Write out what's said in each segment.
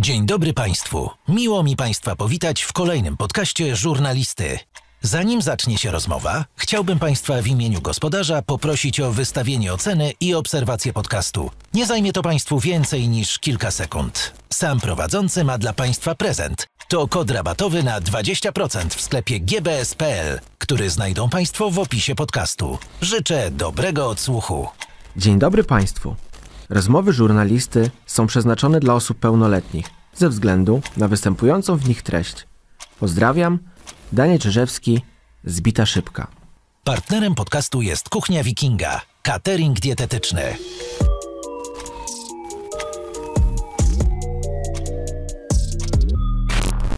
Dzień dobry Państwu. Miło mi Państwa powitać w kolejnym podcaście Żurnalisty. Zanim zacznie się rozmowa, chciałbym Państwa w imieniu gospodarza poprosić o wystawienie oceny i obserwację podcastu. Nie zajmie to Państwu więcej niż kilka sekund. Sam prowadzący ma dla Państwa prezent. To kod rabatowy na 20% w sklepie gbs.pl, który znajdą Państwo w opisie podcastu. Życzę dobrego odsłuchu. Dzień dobry Państwu. Rozmowy żurnalisty są przeznaczone dla osób pełnoletnich ze względu na występującą w nich treść. Pozdrawiam, Daniel Czyżewski, Zbita Szybka. Partnerem podcastu jest Kuchnia Wikinga, catering dietetyczny.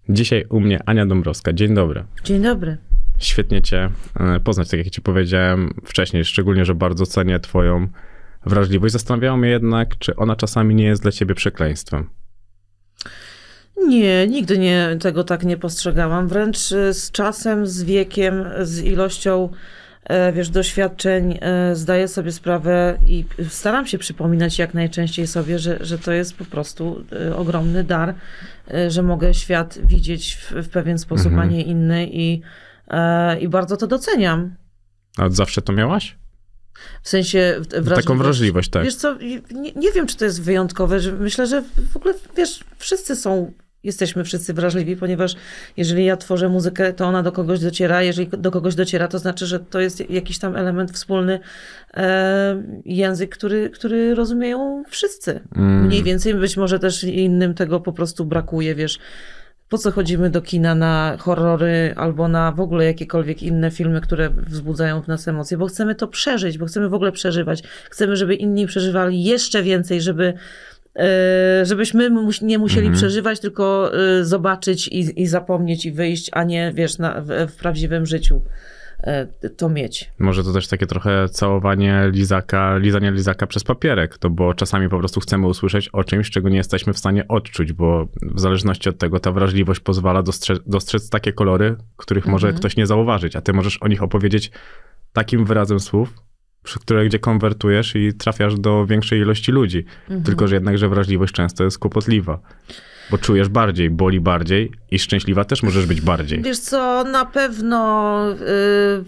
Dzisiaj u mnie Ania Dąbrowska. Dzień dobry. Dzień dobry. Świetnie Cię e, poznać, tak jak Ci powiedziałem wcześniej, szczególnie, że bardzo cenię Twoją wrażliwość. Zastanawiało mnie jednak, czy ona czasami nie jest dla Ciebie przekleństwem. Nie, nigdy nie, tego tak nie postrzegałam. Wręcz y, z czasem, z wiekiem, z ilością e, wiesz, doświadczeń e, zdaję sobie sprawę i staram się przypominać jak najczęściej sobie, że, że to jest po prostu e, ogromny dar, że mogę świat widzieć w, w pewien sposób, Mhm. a nie inny i, i bardzo to doceniam. A od zawsze to miałaś? W sensie wrażliwość. Taką wrażliwość, tak. Wiesz co, nie, nie wiem, czy to jest wyjątkowe, że myślę, że w ogóle, wiesz, wszyscy są, jesteśmy wszyscy wrażliwi, ponieważ jeżeli ja tworzę muzykę, to ona do kogoś dociera, jeżeli do kogoś dociera, to znaczy, że to jest jakiś tam element wspólny, e, język, który, który rozumieją wszyscy. Mm. Mniej więcej, być może też innym tego po prostu brakuje, wiesz. Po co chodzimy do kina na horrory albo na w ogóle jakiekolwiek inne filmy, które wzbudzają w nas emocje? Bo chcemy to przeżyć, bo chcemy w ogóle przeżywać. Chcemy, żeby inni przeżywali jeszcze więcej, żeby, e, żebyśmy nie musieli Mhm. przeżywać, tylko e, zobaczyć i, i zapomnieć i wyjść, a nie, wiesz, na, w, w prawdziwym życiu to mieć. Może to też takie trochę całowanie lizaka, lizanie lizaka przez papierek, to bo czasami po prostu chcemy usłyszeć o czymś, czego nie jesteśmy w stanie odczuć, bo w zależności od tego ta wrażliwość pozwala dostrzec, dostrzec takie kolory, których może Mhm. ktoś nie zauważyć, a ty możesz o nich opowiedzieć takim wyrazem słów, przy które gdzie konwertujesz i trafiasz do większej ilości ludzi. Mhm. Tylko, że jednakże wrażliwość często jest kłopotliwa, bo czujesz bardziej, boli bardziej i szczęśliwa też możesz być bardziej. Wiesz co, na pewno y,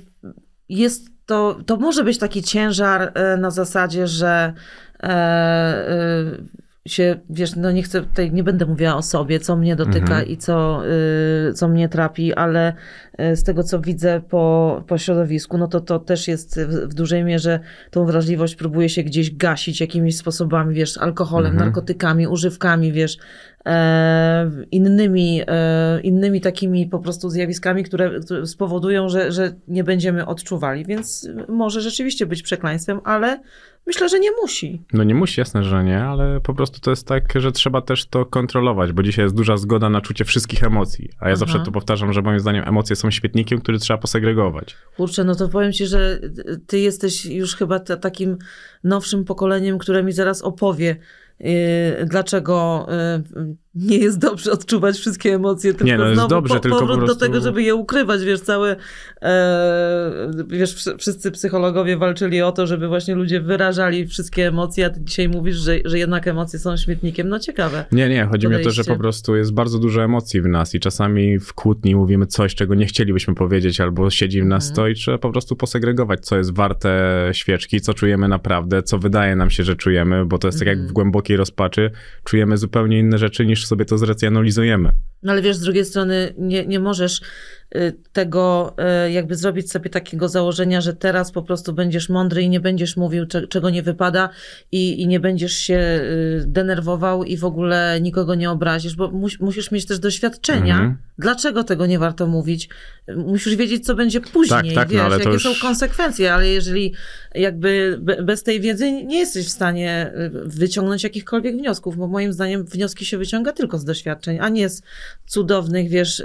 jest to, to może być taki ciężar y, na zasadzie, że e, y, się, wiesz, no nie chcę tutaj, nie będę mówiła o sobie, co mnie dotyka Mhm. i co, y, co mnie trapi, ale y, z tego, co widzę po, po środowisku, no to to też jest w, w dużej mierze tą wrażliwość próbuje się gdzieś gasić jakimiś sposobami, wiesz, alkoholem, Mhm. narkotykami, używkami, wiesz, innymi, e, innymi takimi po prostu zjawiskami, które, które spowodują, że, że nie będziemy odczuwali. Więc może rzeczywiście być przekleństwem, ale myślę, że nie musi. No nie musi, jasne, że nie, ale po prostu to jest tak, że trzeba też to kontrolować, bo dzisiaj jest duża zgoda na czucie wszystkich emocji. A ja Aha. zawsze to powtarzam, że moim zdaniem emocje są śmietnikiem, który trzeba posegregować. Kurczę, no to powiem ci, że ty jesteś już chyba ta, takim nowszym pokoleniem, które mi zaraz opowie, dlaczego yy, nie jest dobrze odczuwać wszystkie emocje, tylko Nie, no znowu dobrze, po, tylko po powrót prostu- do tego, żeby je ukrywać, wiesz, całe, e, wiesz, wsz- wszyscy psychologowie walczyli o to, żeby właśnie ludzie wyrażali wszystkie emocje, a ty dzisiaj mówisz, że, że jednak emocje są śmietnikiem, no ciekawe. Nie, nie, chodzi mi o to, że Podejście. po prostu jest bardzo dużo emocji w nas i czasami w kłótni mówimy coś, czego nie chcielibyśmy powiedzieć, albo siedzi w nas Mhm. to i trzeba po prostu posegregować, co jest warte świeczki, co czujemy naprawdę, co wydaje nam się, że czujemy, bo to jest tak jak Mhm. w głębokiej rozpaczy, czujemy zupełnie inne rzeczy niż sobie to zracjonalizujemy. No ale wiesz, z drugiej strony nie, nie możesz tego y, jakby zrobić sobie takiego założenia, że teraz po prostu będziesz mądry i nie będziesz mówił, cze- czego nie wypada i, i nie będziesz się y, denerwował i w ogóle nikogo nie obrazisz, bo mus, musisz mieć też doświadczenia. Mhm. Dlaczego tego nie warto mówić? Musisz wiedzieć, co będzie później, Tak, tak, no wiesz, to jakie już- są konsekwencje, ale jeżeli jakby be, bez tej wiedzy nie jesteś w stanie y, wyciągnąć jakichkolwiek wniosków, bo moim zdaniem wnioski się wyciąga tylko z doświadczeń, a nie z cudownych, wiesz, y,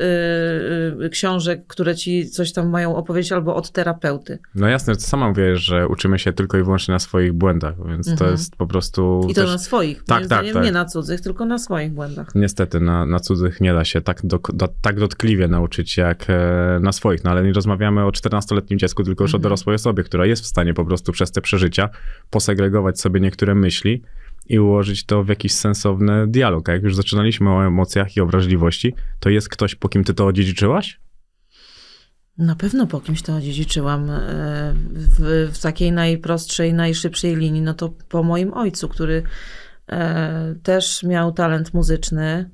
y, książek, które ci coś tam mają opowiedzieć albo od terapeuty. No jasne, ty sama mówisz, że uczymy się tylko i wyłącznie na swoich błędach, więc to Mhm. jest po prostu I to też... na swoich, Tak, tak, tak. nie na cudzych, tylko na swoich błędach. Niestety na, na cudzych nie da się tak, do, do, tak dotkliwie nauczyć jak e, na swoich, no ale nie rozmawiamy o 14-letnim dziecku, tylko już o Mhm. dorosłej osobie, która jest w stanie po prostu przez te przeżycia posegregować sobie niektóre myśli i ułożyć to w jakiś sensowny dialog. A jak już zaczynaliśmy o emocjach i o wrażliwości, to jest ktoś, po kim ty to odziedziczyłaś? Na pewno po kimś to odziedziczyłam e, w, w takiej najprostszej, najszybszej linii, no to po moim ojcu, który e, też miał talent muzyczny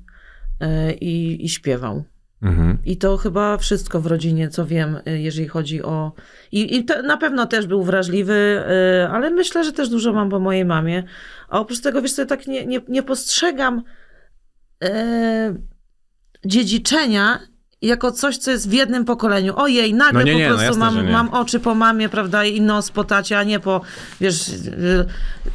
e, i, i śpiewał. Mhm. I to chyba wszystko w rodzinie, co wiem, jeżeli chodzi o. I, i na pewno też był wrażliwy, ale myślę, że też dużo mam po mojej mamie. A oprócz tego, wiesz, co, ja tak nie, nie, nie postrzegam dziedziczenia jako coś, co jest w jednym pokoleniu. Ojej, nagle No nie, nie, po no prostu jasne, że mam, mam oczy po mamie, prawda, i nos po tacie, a nie po, wiesz, y,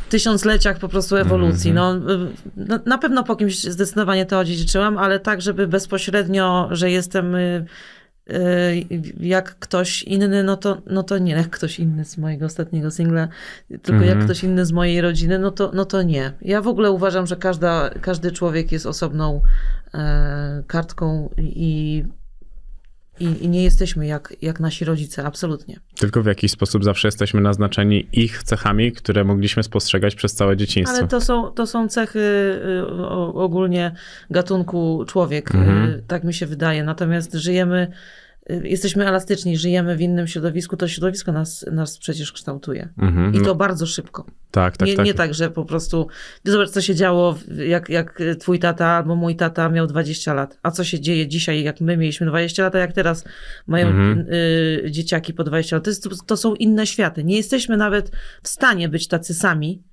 tysiącleciach po prostu ewolucji. Mhm. No, y, no, na pewno po kimś zdecydowanie to odziedziczyłam, ale tak, żeby bezpośrednio, że jestem y, jak ktoś inny, no to, no to nie, jak ktoś inny z mojego ostatniego singla, tylko jak Mhm. ktoś inny z mojej rodziny, no to, no to nie. Ja w ogóle uważam, że każda, każdy człowiek jest osobną e, kartką i, i, i nie jesteśmy jak, jak nasi rodzice, absolutnie. Tylko w jakiś sposób zawsze jesteśmy naznaczeni ich cechami, które mogliśmy spostrzegać przez całe dzieciństwo. Ale to są, to są cechy y, ogólnie gatunku człowiek, y, Mhm. tak mi się wydaje. Natomiast żyjemy, jesteśmy elastyczni, żyjemy w innym środowisku, to środowisko nas, nas przecież kształtuje. Mhm. I No, to bardzo szybko. tak, tak, nie, tak. nie tak, że po prostu. Zobacz, co się działo, jak, jak twój tata albo mój tata miał 20 lat. A co się dzieje dzisiaj, jak my mieliśmy 20 lat, a jak teraz mają Mhm. y, dzieciaki po 20 lat. To, jest, to są inne światy. Nie jesteśmy nawet w stanie być tacy sami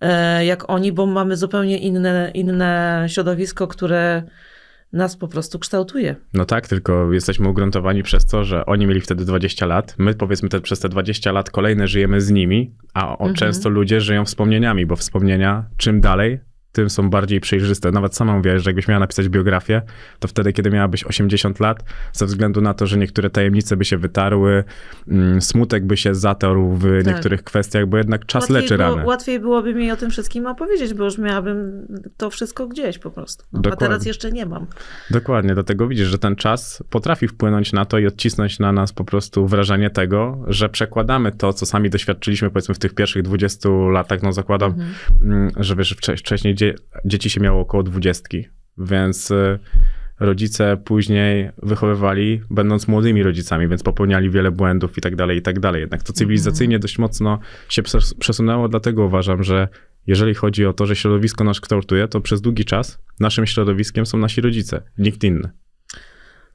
e, jak oni, bo mamy zupełnie inne, inne środowisko, które nas po prostu kształtuje. No tak, tylko jesteśmy ugruntowani przez to, że oni mieli wtedy 20 lat. My powiedzmy te, przez te 20 lat kolejne żyjemy z nimi, a o, Mhm. często ludzie żyją wspomnieniami, bo wspomnienia czym dalej, tym są bardziej przejrzyste. Nawet sama mówiłaś, że jakbyś miała napisać biografię, to wtedy, kiedy miałabyś 80 lat, ze względu na to, że niektóre tajemnice by się wytarły, mm, smutek by się zatarł w Tak. niektórych kwestiach, bo jednak czas łatwiej leczy było, rany. Łatwiej byłoby mi o tym wszystkim opowiedzieć, bo już miałabym to wszystko gdzieś po prostu. No, a teraz jeszcze nie mam. Dokładnie, dlatego widzisz, że ten czas potrafi wpłynąć na to i odcisnąć na nas po prostu wrażenie tego, że przekładamy to, co sami doświadczyliśmy powiedzmy w tych pierwszych 20 latach, no zakładam, Mhm. mm, że wiesz, wcze- wcześniej dzie- dzieci się miało około dwudziestki, więc y, rodzice później wychowywali, będąc młodymi rodzicami, więc popełniali wiele błędów i tak dalej, i tak dalej. Jednak to cywilizacyjnie dość mocno się przes- przesunęło, dlatego uważam, że jeżeli chodzi o to, że środowisko nas kształtuje, to przez długi czas naszym środowiskiem są nasi rodzice, nikt inny.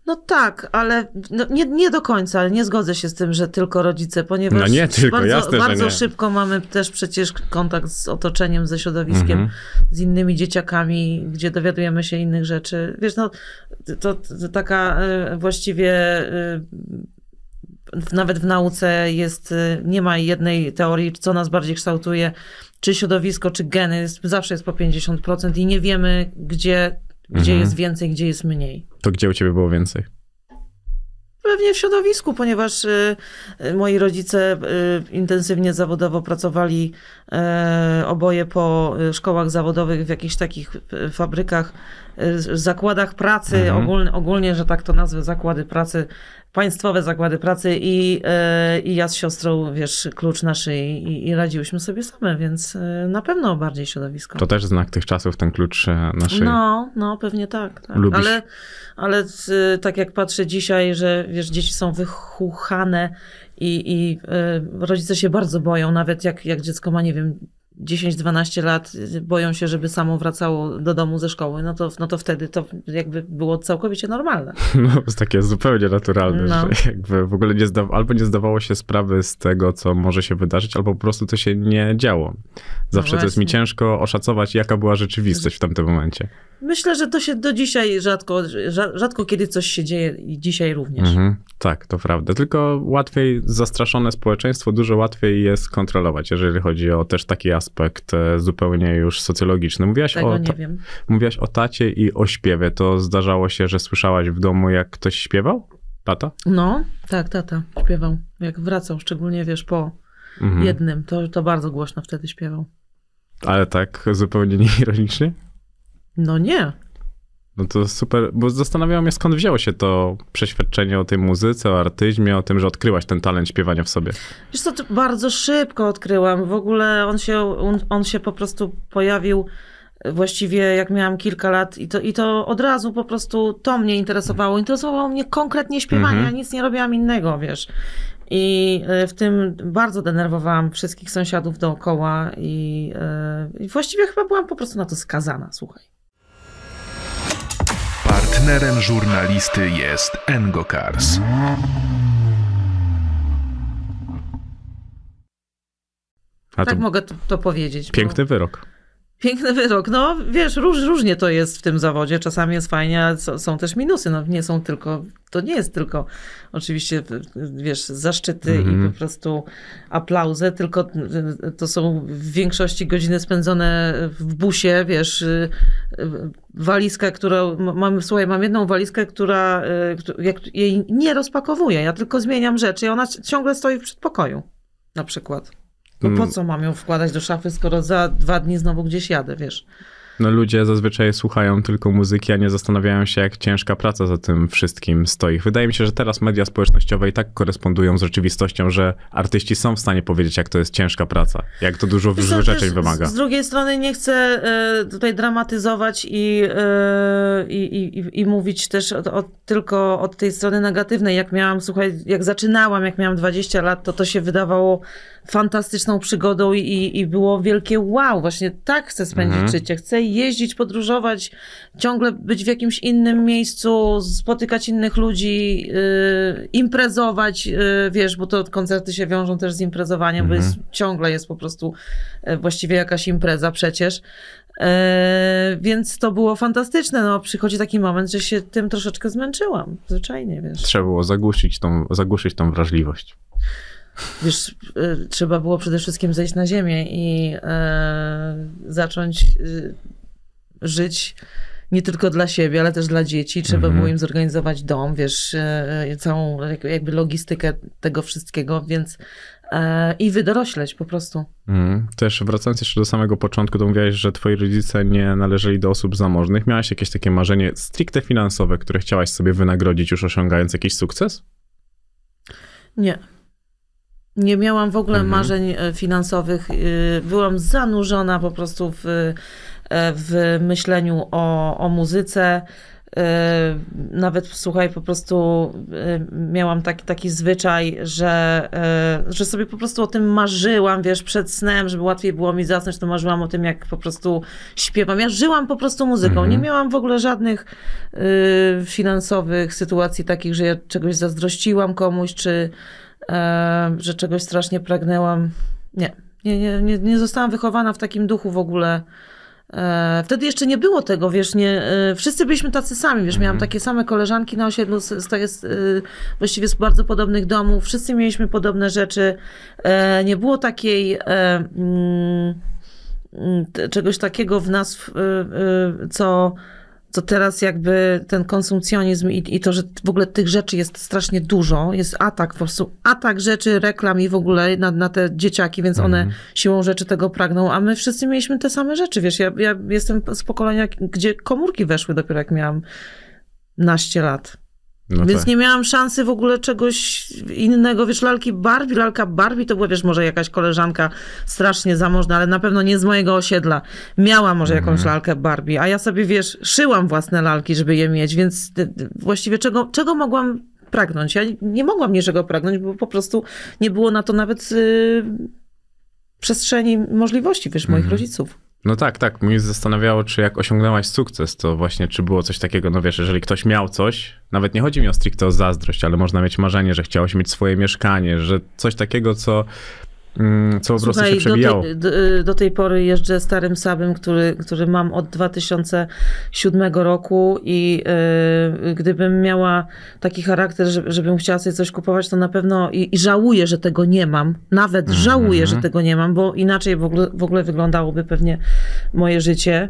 No tak, ale no nie, nie do końca, ale nie zgodzę się z tym, że tylko rodzice, ponieważ No nie tylko, bardzo, jasne, bardzo szybko mamy też przecież kontakt z otoczeniem, ze środowiskiem, Mhm. z innymi dzieciakami, gdzie dowiadujemy się innych rzeczy. Wiesz, no to, to taka e, właściwie e, nawet w nauce jest, e, nie ma jednej teorii, co nas bardziej kształtuje, czy środowisko, czy geny, jest, zawsze jest po 50% i nie wiemy, gdzie, gdzie Mhm. jest więcej, gdzie jest mniej. To gdzie u ciebie było więcej? Pewnie w środowisku, ponieważ y, y, moi rodzice y, intensywnie zawodowo pracowali y, oboje po y, szkołach zawodowych w jakichś takich y, fabrykach, zakładach pracy, Mhm. ogólnie, ogólnie, że tak to nazwę, zakłady pracy, państwowe zakłady pracy i, y, i ja z siostrą, wiesz, klucz na szyi i, i radziłyśmy sobie same, więc y, na pewno bardziej środowisko. To też znak tych czasów, ten klucz e, na szyi. No, no, pewnie tak. tak. Lubisz- Ale, ale y, tak jak patrzę dzisiaj, że wiesz, dzieci są wychuchane i, i y, rodzice się bardzo boją, nawet jak, jak dziecko ma, nie wiem, 10-12 lat, boją się, żeby samo wracało do domu ze szkoły, no to, no to wtedy to jakby było całkowicie normalne. No, jest takie zupełnie naturalne, No. że jakby w ogóle nie zda, albo nie zdawało się sprawy z tego, co może się wydarzyć, albo po prostu to się nie działo. Zawsze to jest mi No ciężko oszacować, jaka była rzeczywistość w tamtym momencie. Myślę, że to się do dzisiaj rzadko, rza- rzadko kiedy coś się dzieje i dzisiaj również. Mhm, tak, to prawda. Tylko łatwiej, zastraszone społeczeństwo dużo łatwiej jest kontrolować, jeżeli chodzi o też taki aspekt e, zupełnie już socjologiczny. Mówiłaś Tego o, ta- mówiłaś o tacie i o śpiewie. To zdarzało się, że słyszałaś w domu, jak ktoś śpiewał? Tata? No, tak, tata śpiewał. Jak wracał, szczególnie wiesz, po Mhm. jednym, to, to bardzo głośno wtedy śpiewał. Ale tak zupełnie nieironicznie? No nie. No to super, bo zastanawiałem mnie skąd wzięło się to przeświadczenie o tej muzyce, o artyzmie, o tym, że odkryłaś ten talent śpiewania w sobie. Wiesz co, to bardzo szybko odkryłam. W ogóle on się, on, on się po prostu pojawił właściwie jak miałam kilka lat i to, i to od razu po prostu to mnie interesowało. Interesowało mnie konkretnie śpiewanie, Mhm. ja nic nie robiłam innego, wiesz. I e, w tym bardzo denerwowałam wszystkich sąsiadów dookoła i, e, i właściwie chyba byłam po prostu na to skazana, słuchaj. Partnerem żurnalisty jest Engokars. A Tak mogę to, to powiedzieć. bo- piękny wyrok. Piękny wyrok. No wiesz, róż, różnie to jest w tym zawodzie. Czasami jest fajnie, ale są, też minusy. No, nie są tylko, to nie jest tylko oczywiście, wiesz, zaszczyty Mhm. i po prostu aplauzy, tylko to są w większości godziny spędzone w busie, wiesz, y, y, walizka, którą mam, słuchaj, mam jedną walizkę, która, y, jej nie rozpakowuję, ja tylko zmieniam rzeczy i ona ciągle stoi w przedpokoju, na przykład. No po Mm. co mam ją wkładać do szafy, skoro za dwa dni znowu gdzieś jadę, wiesz? No ludzie zazwyczaj słuchają tylko muzyki, a nie zastanawiają się, jak ciężka praca za tym wszystkim stoi. Wydaje mi się, że teraz media społecznościowe i tak korespondują z rzeczywistością, że artyści są w stanie powiedzieć, jak to jest ciężka praca, jak to dużo co, wyrzeczeń wymaga. Z, drugiej strony nie chcę e, tutaj dramatyzować i, e, i, i, i mówić też o, o, tylko od tej strony negatywnej. Jak miałam, słuchaj, jak zaczynałam, jak miałam 20 lat, to to się wydawało fantastyczną przygodą i, i było wielkie wow, właśnie tak chcę spędzić Mhm. życie. Chcę jeździć, podróżować, ciągle być w jakimś innym miejscu, spotykać innych ludzi, yy, imprezować, yy, wiesz, bo to koncerty się wiążą też z imprezowaniem, bo jest, ciągle jest po prostu yy, właściwie jakaś impreza przecież. Yy, więc to było fantastyczne. No, przychodzi taki moment, że się tym troszeczkę zmęczyłam. Zwyczajnie, wiesz. Trzeba było zagłuszyć tą, zagłuszyć tą wrażliwość. Wiesz, y, trzeba było przede wszystkim zejść na ziemię i e, zacząć y, żyć nie tylko dla siebie, ale też dla dzieci. Trzeba Mhm. było im zorganizować dom, wiesz, e, całą jak- jakby logistykę tego wszystkiego, więc e, i wydorośleć po prostu. Mhm. Też wracając jeszcze do samego początku, to mówiłaś, że twoi rodzice nie należeli do osób zamożnych. Miałaś jakieś takie marzenie stricte finansowe, które chciałaś sobie wynagrodzić już osiągając jakiś sukces? Nie. Nie miałam w ogóle Mhm. marzeń e, finansowych. y, Byłam zanurzona po prostu w, e, w myśleniu o, o muzyce. E, Nawet słuchaj, po prostu e, miałam taki, taki zwyczaj, że, e, że sobie po prostu o tym marzyłam, wiesz, przed snem, żeby łatwiej było mi zasnąć, to marzyłam o tym, jak po prostu śpiewam. Ja żyłam po prostu muzyką. Mhm. Nie miałam w ogóle żadnych finansowych sytuacji takich, że ja czegoś zazdrościłam komuś, czy e, że czegoś strasznie pragnęłam. Nie, nie, nie, nie, nie zostałam wychowana w takim duchu w ogóle. E, Wtedy jeszcze nie było tego, wiesz, nie, e, wszyscy byliśmy tacy sami, wiesz, miałam takie same koleżanki na osiedlu, z, z, właściwie z bardzo podobnych domów, wszyscy mieliśmy podobne rzeczy, e, nie było takiej, e, mm, mm, czegoś takiego w nas, co, co teraz jakby ten konsumpcjonizm i, i to, że w ogóle tych rzeczy jest strasznie dużo, jest atak, po prostu atak rzeczy, reklam i w ogóle na, na te dzieciaki, więc one siłą rzeczy tego pragną, a my wszyscy mieliśmy te same rzeczy, wiesz, ja, ja jestem z pokolenia, gdzie komórki weszły dopiero jak miałam naście lat. No Więc tak. nie miałam szansy w ogóle czegoś innego. Wiesz, lalki Barbie, lalka Barbie to była, wiesz, może jakaś koleżanka strasznie zamożna, ale na pewno nie z mojego osiedla. Miała może jakąś Mhm. lalkę Barbie, a ja sobie, wiesz, szyłam własne lalki, żeby je mieć, więc y, y, właściwie czego, czego mogłam pragnąć? Ja nie mogłam niczego pragnąć, bo po prostu nie było na to nawet y, przestrzeni możliwości, wiesz, moich Mhm. rodziców. No tak, tak. Mnie zastanawiało, czy jak osiągnęłaś sukces, to właśnie czy było coś takiego, no wiesz, jeżeli ktoś miał coś, nawet nie chodzi mi o stricte o zazdrość, ale można mieć marzenie, że chciałeś mieć swoje mieszkanie, że coś takiego, co, co po prostu się Słuchaj, do przebijało. tej, do, do tej pory jeżdżę starym Sabem, który, który mam od 2007 roku i y, gdybym miała taki charakter, że, żebym chciała sobie coś kupować, to na pewno i, i żałuję, że tego nie mam. Nawet Mhm. żałuję, że tego nie mam, bo inaczej w ogóle, w ogóle wyglądałoby pewnie moje życie.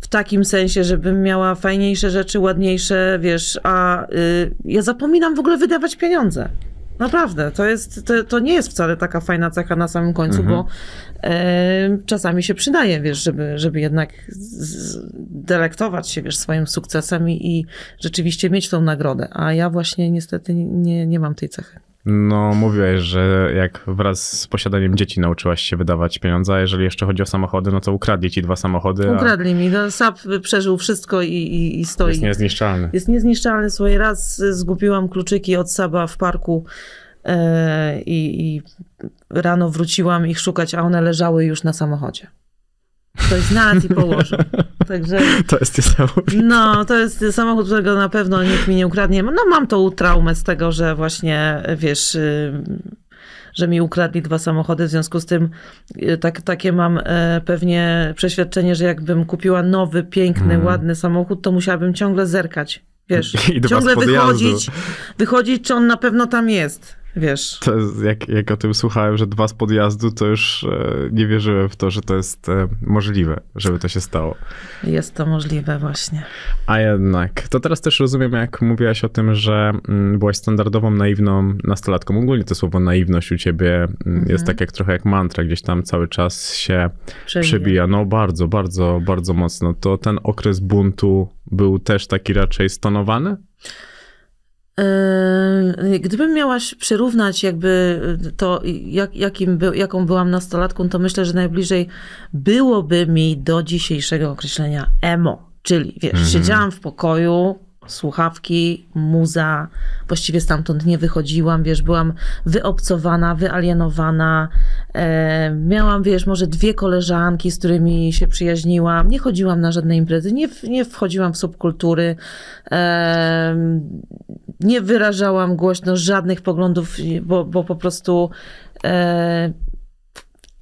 W takim sensie, żebym miała fajniejsze rzeczy, ładniejsze, wiesz, a y, ja zapominam w ogóle wydawać pieniądze. Naprawdę, to, jest, to, to nie jest wcale taka fajna cecha na samym końcu, Mhm. bo e, czasami się przydaje, wiesz, żeby, żeby jednak z, delektować się, wiesz, swoim sukcesem i, i rzeczywiście mieć tą nagrodę. A ja właśnie niestety nie, nie mam tej cechy. No, mówiłeś, że jak wraz z posiadaniem dzieci nauczyłaś się wydawać pieniądze, a jeżeli jeszcze chodzi o samochody, no to ukradli ci dwa samochody, a Ukradli mi, no, SAP przeżył wszystko i, i, i stoi. jest niezniszczalny. Jest niezniszczalny. Słuchaj, raz zgubiłam kluczyki od Saba w parku i, i rano wróciłam ich szukać, a one leżały już na samochodzie. Ktoś znalazł i położył. Także To jest niesamowite. no, to jest samochód, którego na pewno nikt mi nie ukradnie. No mam tą traumę z tego, że właśnie, wiesz, y, że mi ukradli dwa samochody, w związku z tym y, tak, takie mam e, pewnie przeświadczenie, że jakbym kupiła nowy, piękny, Mm. ładny samochód, to musiałabym ciągle zerkać, wiesz, ciągle wychodzić, wychodzić, czy on na pewno tam jest, wiesz. To jest, jak, jak o tym słuchałem, że dwa z podjazdu, to już e, nie wierzyłem w to, że to jest e, możliwe, żeby to się stało. Jest to możliwe właśnie. A jednak, to teraz też rozumiem, jak mówiłaś o tym, że mm, byłaś standardową, naiwną nastolatką. Ogólnie to słowo naiwność u ciebie mm, Mhm. jest tak jak trochę jak mantra, gdzieś tam cały czas się Przebija. przebija. No bardzo, bardzo, bardzo mocno. To ten okres buntu był też taki raczej stonowany? Yy, Gdybym miała przyrównać jakby to, jak, jakim był, jaką byłam nastolatką, to myślę, że najbliżej byłoby mi do dzisiejszego określenia emo. Czyli wiesz, siedziałam w pokoju, słuchawki, muza, właściwie stamtąd nie wychodziłam, wiesz, byłam wyobcowana, wyalienowana, e, miałam, wiesz, może dwie koleżanki, z którymi się przyjaźniłam, nie chodziłam na żadne imprezy, nie, nie wchodziłam w subkultury, e, nie wyrażałam głośno żadnych poglądów, bo, bo po prostu e,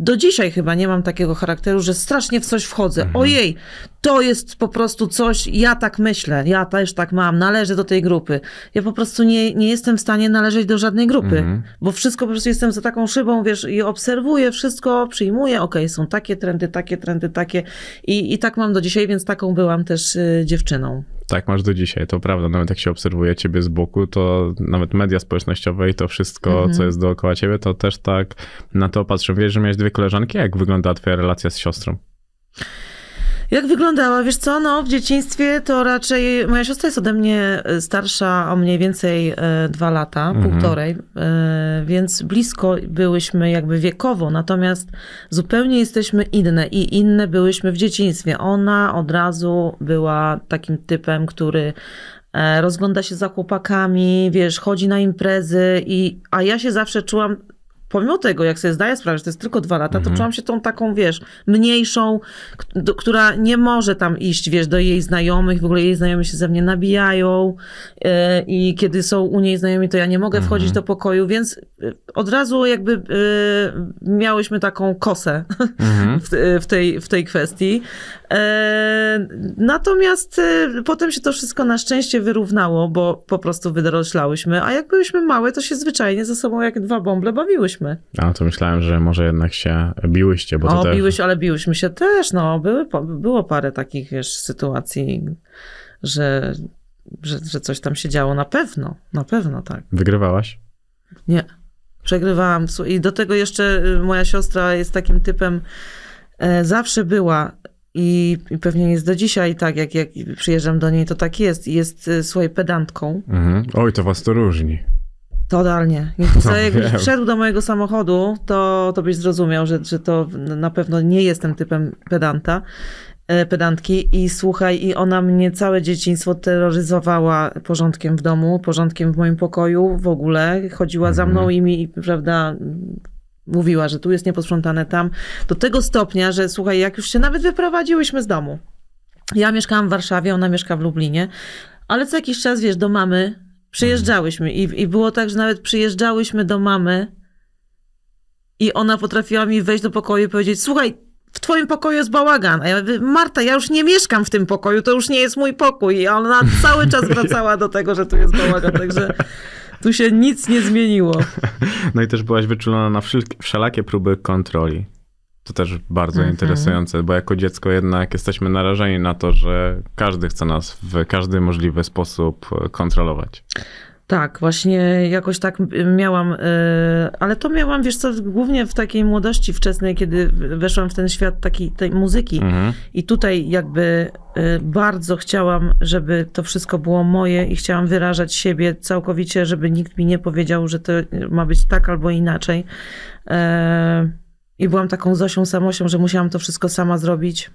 do dzisiaj chyba nie mam takiego charakteru, że strasznie w coś wchodzę. Ojej, to jest po prostu coś, ja tak myślę, ja też tak mam, należę do tej grupy. Ja po prostu nie, nie jestem w stanie należeć do żadnej grupy, bo wszystko po prostu jestem za taką szybą, wiesz, i obserwuję wszystko, przyjmuję, okej, są takie trendy, takie trendy, takie i, i tak mam do dzisiaj, więc taką byłam też y, dziewczyną. Tak masz do dzisiaj, to prawda. Nawet jak się obserwuje ciebie z boku, to nawet media społecznościowe i to wszystko, co jest dookoła ciebie, to też tak na to patrzę. Wiesz, że miałeś dwie koleżanki? Jak wyglądała twoja relacja z siostrą? Jak wyglądała? Wiesz co, no w dzieciństwie to raczej moja siostra jest ode mnie e, starsza o mniej więcej e, dwa lata, półtorej, e, więc blisko byłyśmy jakby wiekowo, natomiast zupełnie jesteśmy inne i inne byłyśmy w dzieciństwie. Ona od razu była takim typem, który rozgląda się za chłopakami, wiesz, chodzi na imprezy i, a ja się zawsze czułam pomimo tego, jak sobie zdaję sprawę, że to jest tylko dwa lata, to czułam się tą taką, wiesz, mniejszą, do, która nie może tam iść, wiesz, do jej znajomych, w ogóle jej znajomi się ze mnie nabijają e, i kiedy są u niej znajomi, to ja nie mogę wchodzić do pokoju, więc e, od razu jakby e, miałyśmy taką kosę w, e, w, tej, w tej kwestii. Natomiast potem się to wszystko na szczęście wyrównało, bo po prostu wydoroślałyśmy, a jak byłyśmy małe, to się zwyczajnie ze sobą jak dwa bąble bawiłyśmy. A to myślałem, że może jednak się biłyście, bo to O, też... biłyś, ale biłyśmy się też, no. Były, było parę takich, wiesz, sytuacji, że, że, że coś tam się działo. Na pewno, na pewno tak. Wygrywałaś? Nie. Przegrywałam. I do tego jeszcze y, moja siostra jest takim typem, e, zawsze była i, i pewnie jest do dzisiaj tak, jak, jak przyjeżdżam do niej, to tak jest. Jest, y, słuchaj, pedantką. Mhm. Oj, to was to różni. Totalnie. No, jakbyś wszedł do mojego samochodu, to, to byś zrozumiał, że, że to na pewno nie jestem typem pedanta, e, pedantki. I słuchaj, i ona mnie całe dzieciństwo terroryzowała porządkiem w domu, porządkiem w moim pokoju, w ogóle. Chodziła za mną i mi, prawda, mówiła, że tu jest nieposprzątane tam, do tego stopnia, że słuchaj, jak już się nawet wyprowadziłyśmy z domu. Ja mieszkałam w Warszawie, ona mieszka w Lublinie, ale co jakiś czas, wiesz, do mamy przyjeżdżałyśmy i, i było tak, że nawet przyjeżdżałyśmy do mamy i ona potrafiła mi wejść do pokoju i powiedzieć, słuchaj, w twoim pokoju jest bałagan. A ja mówię, Marta, ja już nie mieszkam w tym pokoju, to już nie jest mój pokój. A ona cały czas wracała do tego, że tu jest bałagan, także tu się nic nie zmieniło. No i też byłaś wyczulona na wszel- wszelakie próby kontroli. To też bardzo Mhm. interesujące, bo jako dziecko jednak jesteśmy narażeni na to, że każdy chce nas w każdy możliwy sposób e, kontrolować. Tak, właśnie jakoś tak miałam, e, ale to miałam, wiesz co, głównie w takiej młodości wczesnej, kiedy weszłam w ten świat takiej tej muzyki. Mhm. I tutaj jakby e, bardzo chciałam, żeby to wszystko było moje i chciałam wyrażać siebie całkowicie, żeby nikt mi nie powiedział, że to ma być tak albo inaczej. E, I byłam taką Zosią Samosią, że musiałam to wszystko sama zrobić.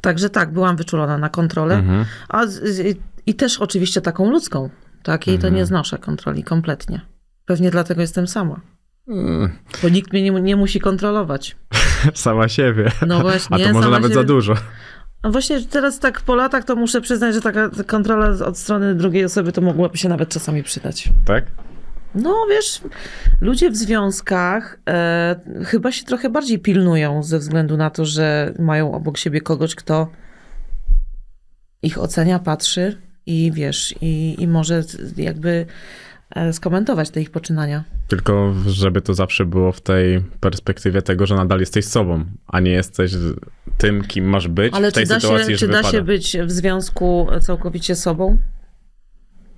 Także tak, byłam wyczulona na kontrolę. Mhm. A z, I też oczywiście taką ludzką. Takiej to nie znoszę kontroli kompletnie. Pewnie dlatego jestem sama. Mm, Bo nikt mnie nie, nie musi kontrolować. Sama siebie. No właśnie, A to może nawet siebie. za dużo. A właśnie teraz tak po latach to muszę przyznać, że taka kontrola od strony drugiej osoby to mogłaby się nawet czasami przydać. Tak? No wiesz, ludzie w związkach e, chyba się trochę bardziej pilnują ze względu na to, że mają obok siebie kogoś, kto ich ocenia, patrzy i wiesz, i, i może jakby e, skomentować te ich poczynania. Tylko żeby to zawsze było w tej perspektywie tego, że nadal jesteś sobą, a nie jesteś tym, kim masz być Ale w tej czy da, sytuacji, się, że czy da wypada. się być w związku całkowicie sobą?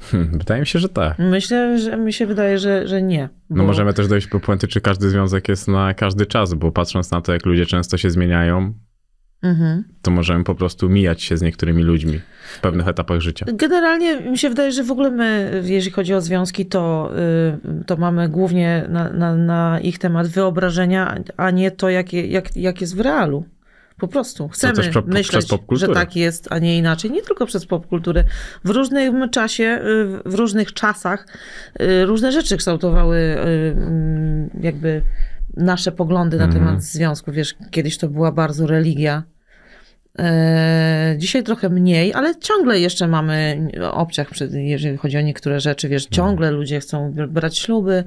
Hmm, wydaje mi się, że tak. Myślę, że mi się wydaje, że, że nie. No bo- możemy też dojść do puenty, czy każdy związek jest na każdy czas, bo patrząc na to, jak ludzie często się zmieniają, Mhm. to możemy po prostu mijać się z niektórymi ludźmi w pewnych etapach życia. Generalnie mi się wydaje, że w ogóle my, jeżeli chodzi o związki, to, y, to mamy głównie na, na, na ich temat wyobrażenia, a nie to, jak, jak, jak jest w realu. Po prostu chcemy pro- myśleć, że tak jest, a nie inaczej. Nie tylko przez popkulturę. W różnym czasie, y, w różnych czasach y, różne rzeczy kształtowały y, mm, jakby nasze poglądy na Mhm. temat związku. Wiesz, kiedyś to była bardzo religia. E, Dzisiaj trochę mniej, ale ciągle jeszcze mamy obciach, jeżeli chodzi o niektóre rzeczy. Wiesz, ciągle ludzie chcą brać śluby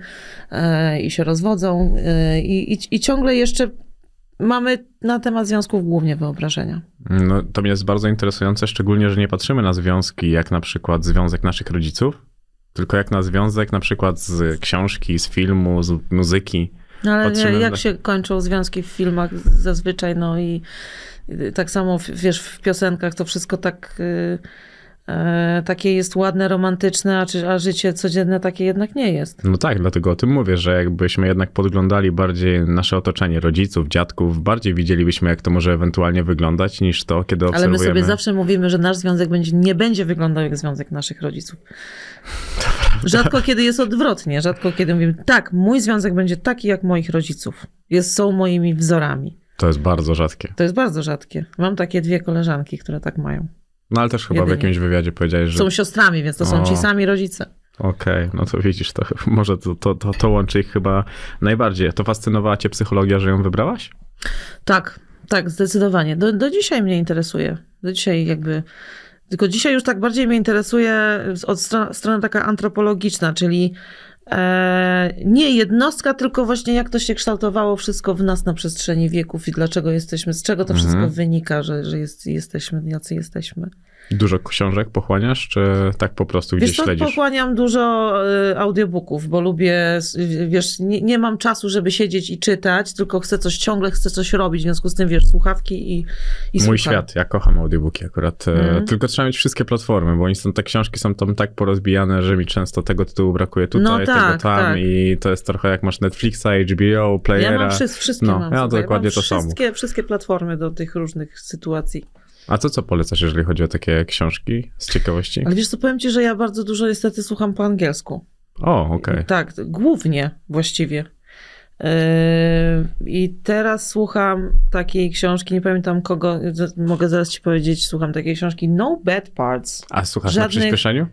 e, i się rozwodzą e, i, i, i ciągle jeszcze mamy na temat związków głównie wyobrażenia. No, to mnie jest bardzo interesujące, szczególnie, że nie patrzymy na związki jak na przykład związek naszych rodziców, tylko jak na związek na przykład z książki, z filmu, z muzyki. No ale Patrzymy jak na- się kończą związki w filmach zazwyczaj, no i tak samo, wiesz, w piosenkach to wszystko tak... y, e, Takie jest ładne, romantyczne, a, czy, a życie codzienne takie jednak nie jest. No tak, dlatego o tym mówię, że jakbyśmy jednak podglądali bardziej nasze otoczenie, rodziców, dziadków, bardziej widzielibyśmy, jak to może ewentualnie wyglądać, niż to, kiedy Ale my obserwujemy. sobie zawsze mówimy, że nasz związek będzie, nie będzie wyglądał jak związek naszych rodziców. Rzadko kiedy jest odwrotnie. Rzadko kiedy mówimy, tak, mój związek będzie taki jak moich rodziców. Jest, są moimi wzorami. To jest bardzo rzadkie. To jest bardzo rzadkie. Mam takie dwie koleżanki, które tak mają. No ale też chyba w Jedynie. jakimś wywiadzie powiedziałeś, że Są siostrami, więc to są O. ci sami rodzice. okej, no to widzisz, to może to, to, to, to łączy ich chyba najbardziej. To fascynowała cię psychologia, że ją wybrałaś? Tak, tak, zdecydowanie. Do, do dzisiaj mnie interesuje. Do dzisiaj jakby. Tylko dzisiaj już tak bardziej mnie interesuje od strony, taka antropologiczna, czyli nie jednostka, tylko właśnie jak to się kształtowało wszystko w nas na przestrzeni wieków i dlaczego jesteśmy, z czego to Mhm. wszystko wynika, że, że jest, jesteśmy, jacy jesteśmy. Dużo książek pochłaniasz, czy tak po prostu Wiesz gdzieś co, śledzisz? pochłaniam dużo y, audiobooków, bo lubię, wiesz, nie, nie mam czasu, żeby siedzieć i czytać, tylko chcę coś, ciągle chcę coś robić, w związku z tym, wiesz, słuchawki i, i Mój słucham. świat, ja kocham audiobooki akurat. Mhm. Tylko trzeba mieć wszystkie platformy, bo oni są, te książki są tam tak porozbijane, że mi często tego tytułu brakuje tutaj, No tego tak, tam tak. i to jest trochę jak masz Netflixa, HBO, Playera. Ja mam wszystkie, wszystkie No, mam. ja dokładnie mam to samo. wszystkie, Wszystkie platformy do tych różnych sytuacji. A co, co polecasz, jeżeli chodzi o takie książki z ciekawości? Ale wiesz co, powiem ci, że ja bardzo dużo niestety słucham po angielsku. O, okej. Tak, głównie właściwie. Yy, I teraz słucham takiej książki, nie pamiętam kogo, mogę zaraz ci powiedzieć, słucham takiej książki No Bad Parts. A słuchasz na żadnych- przyspieszeniu?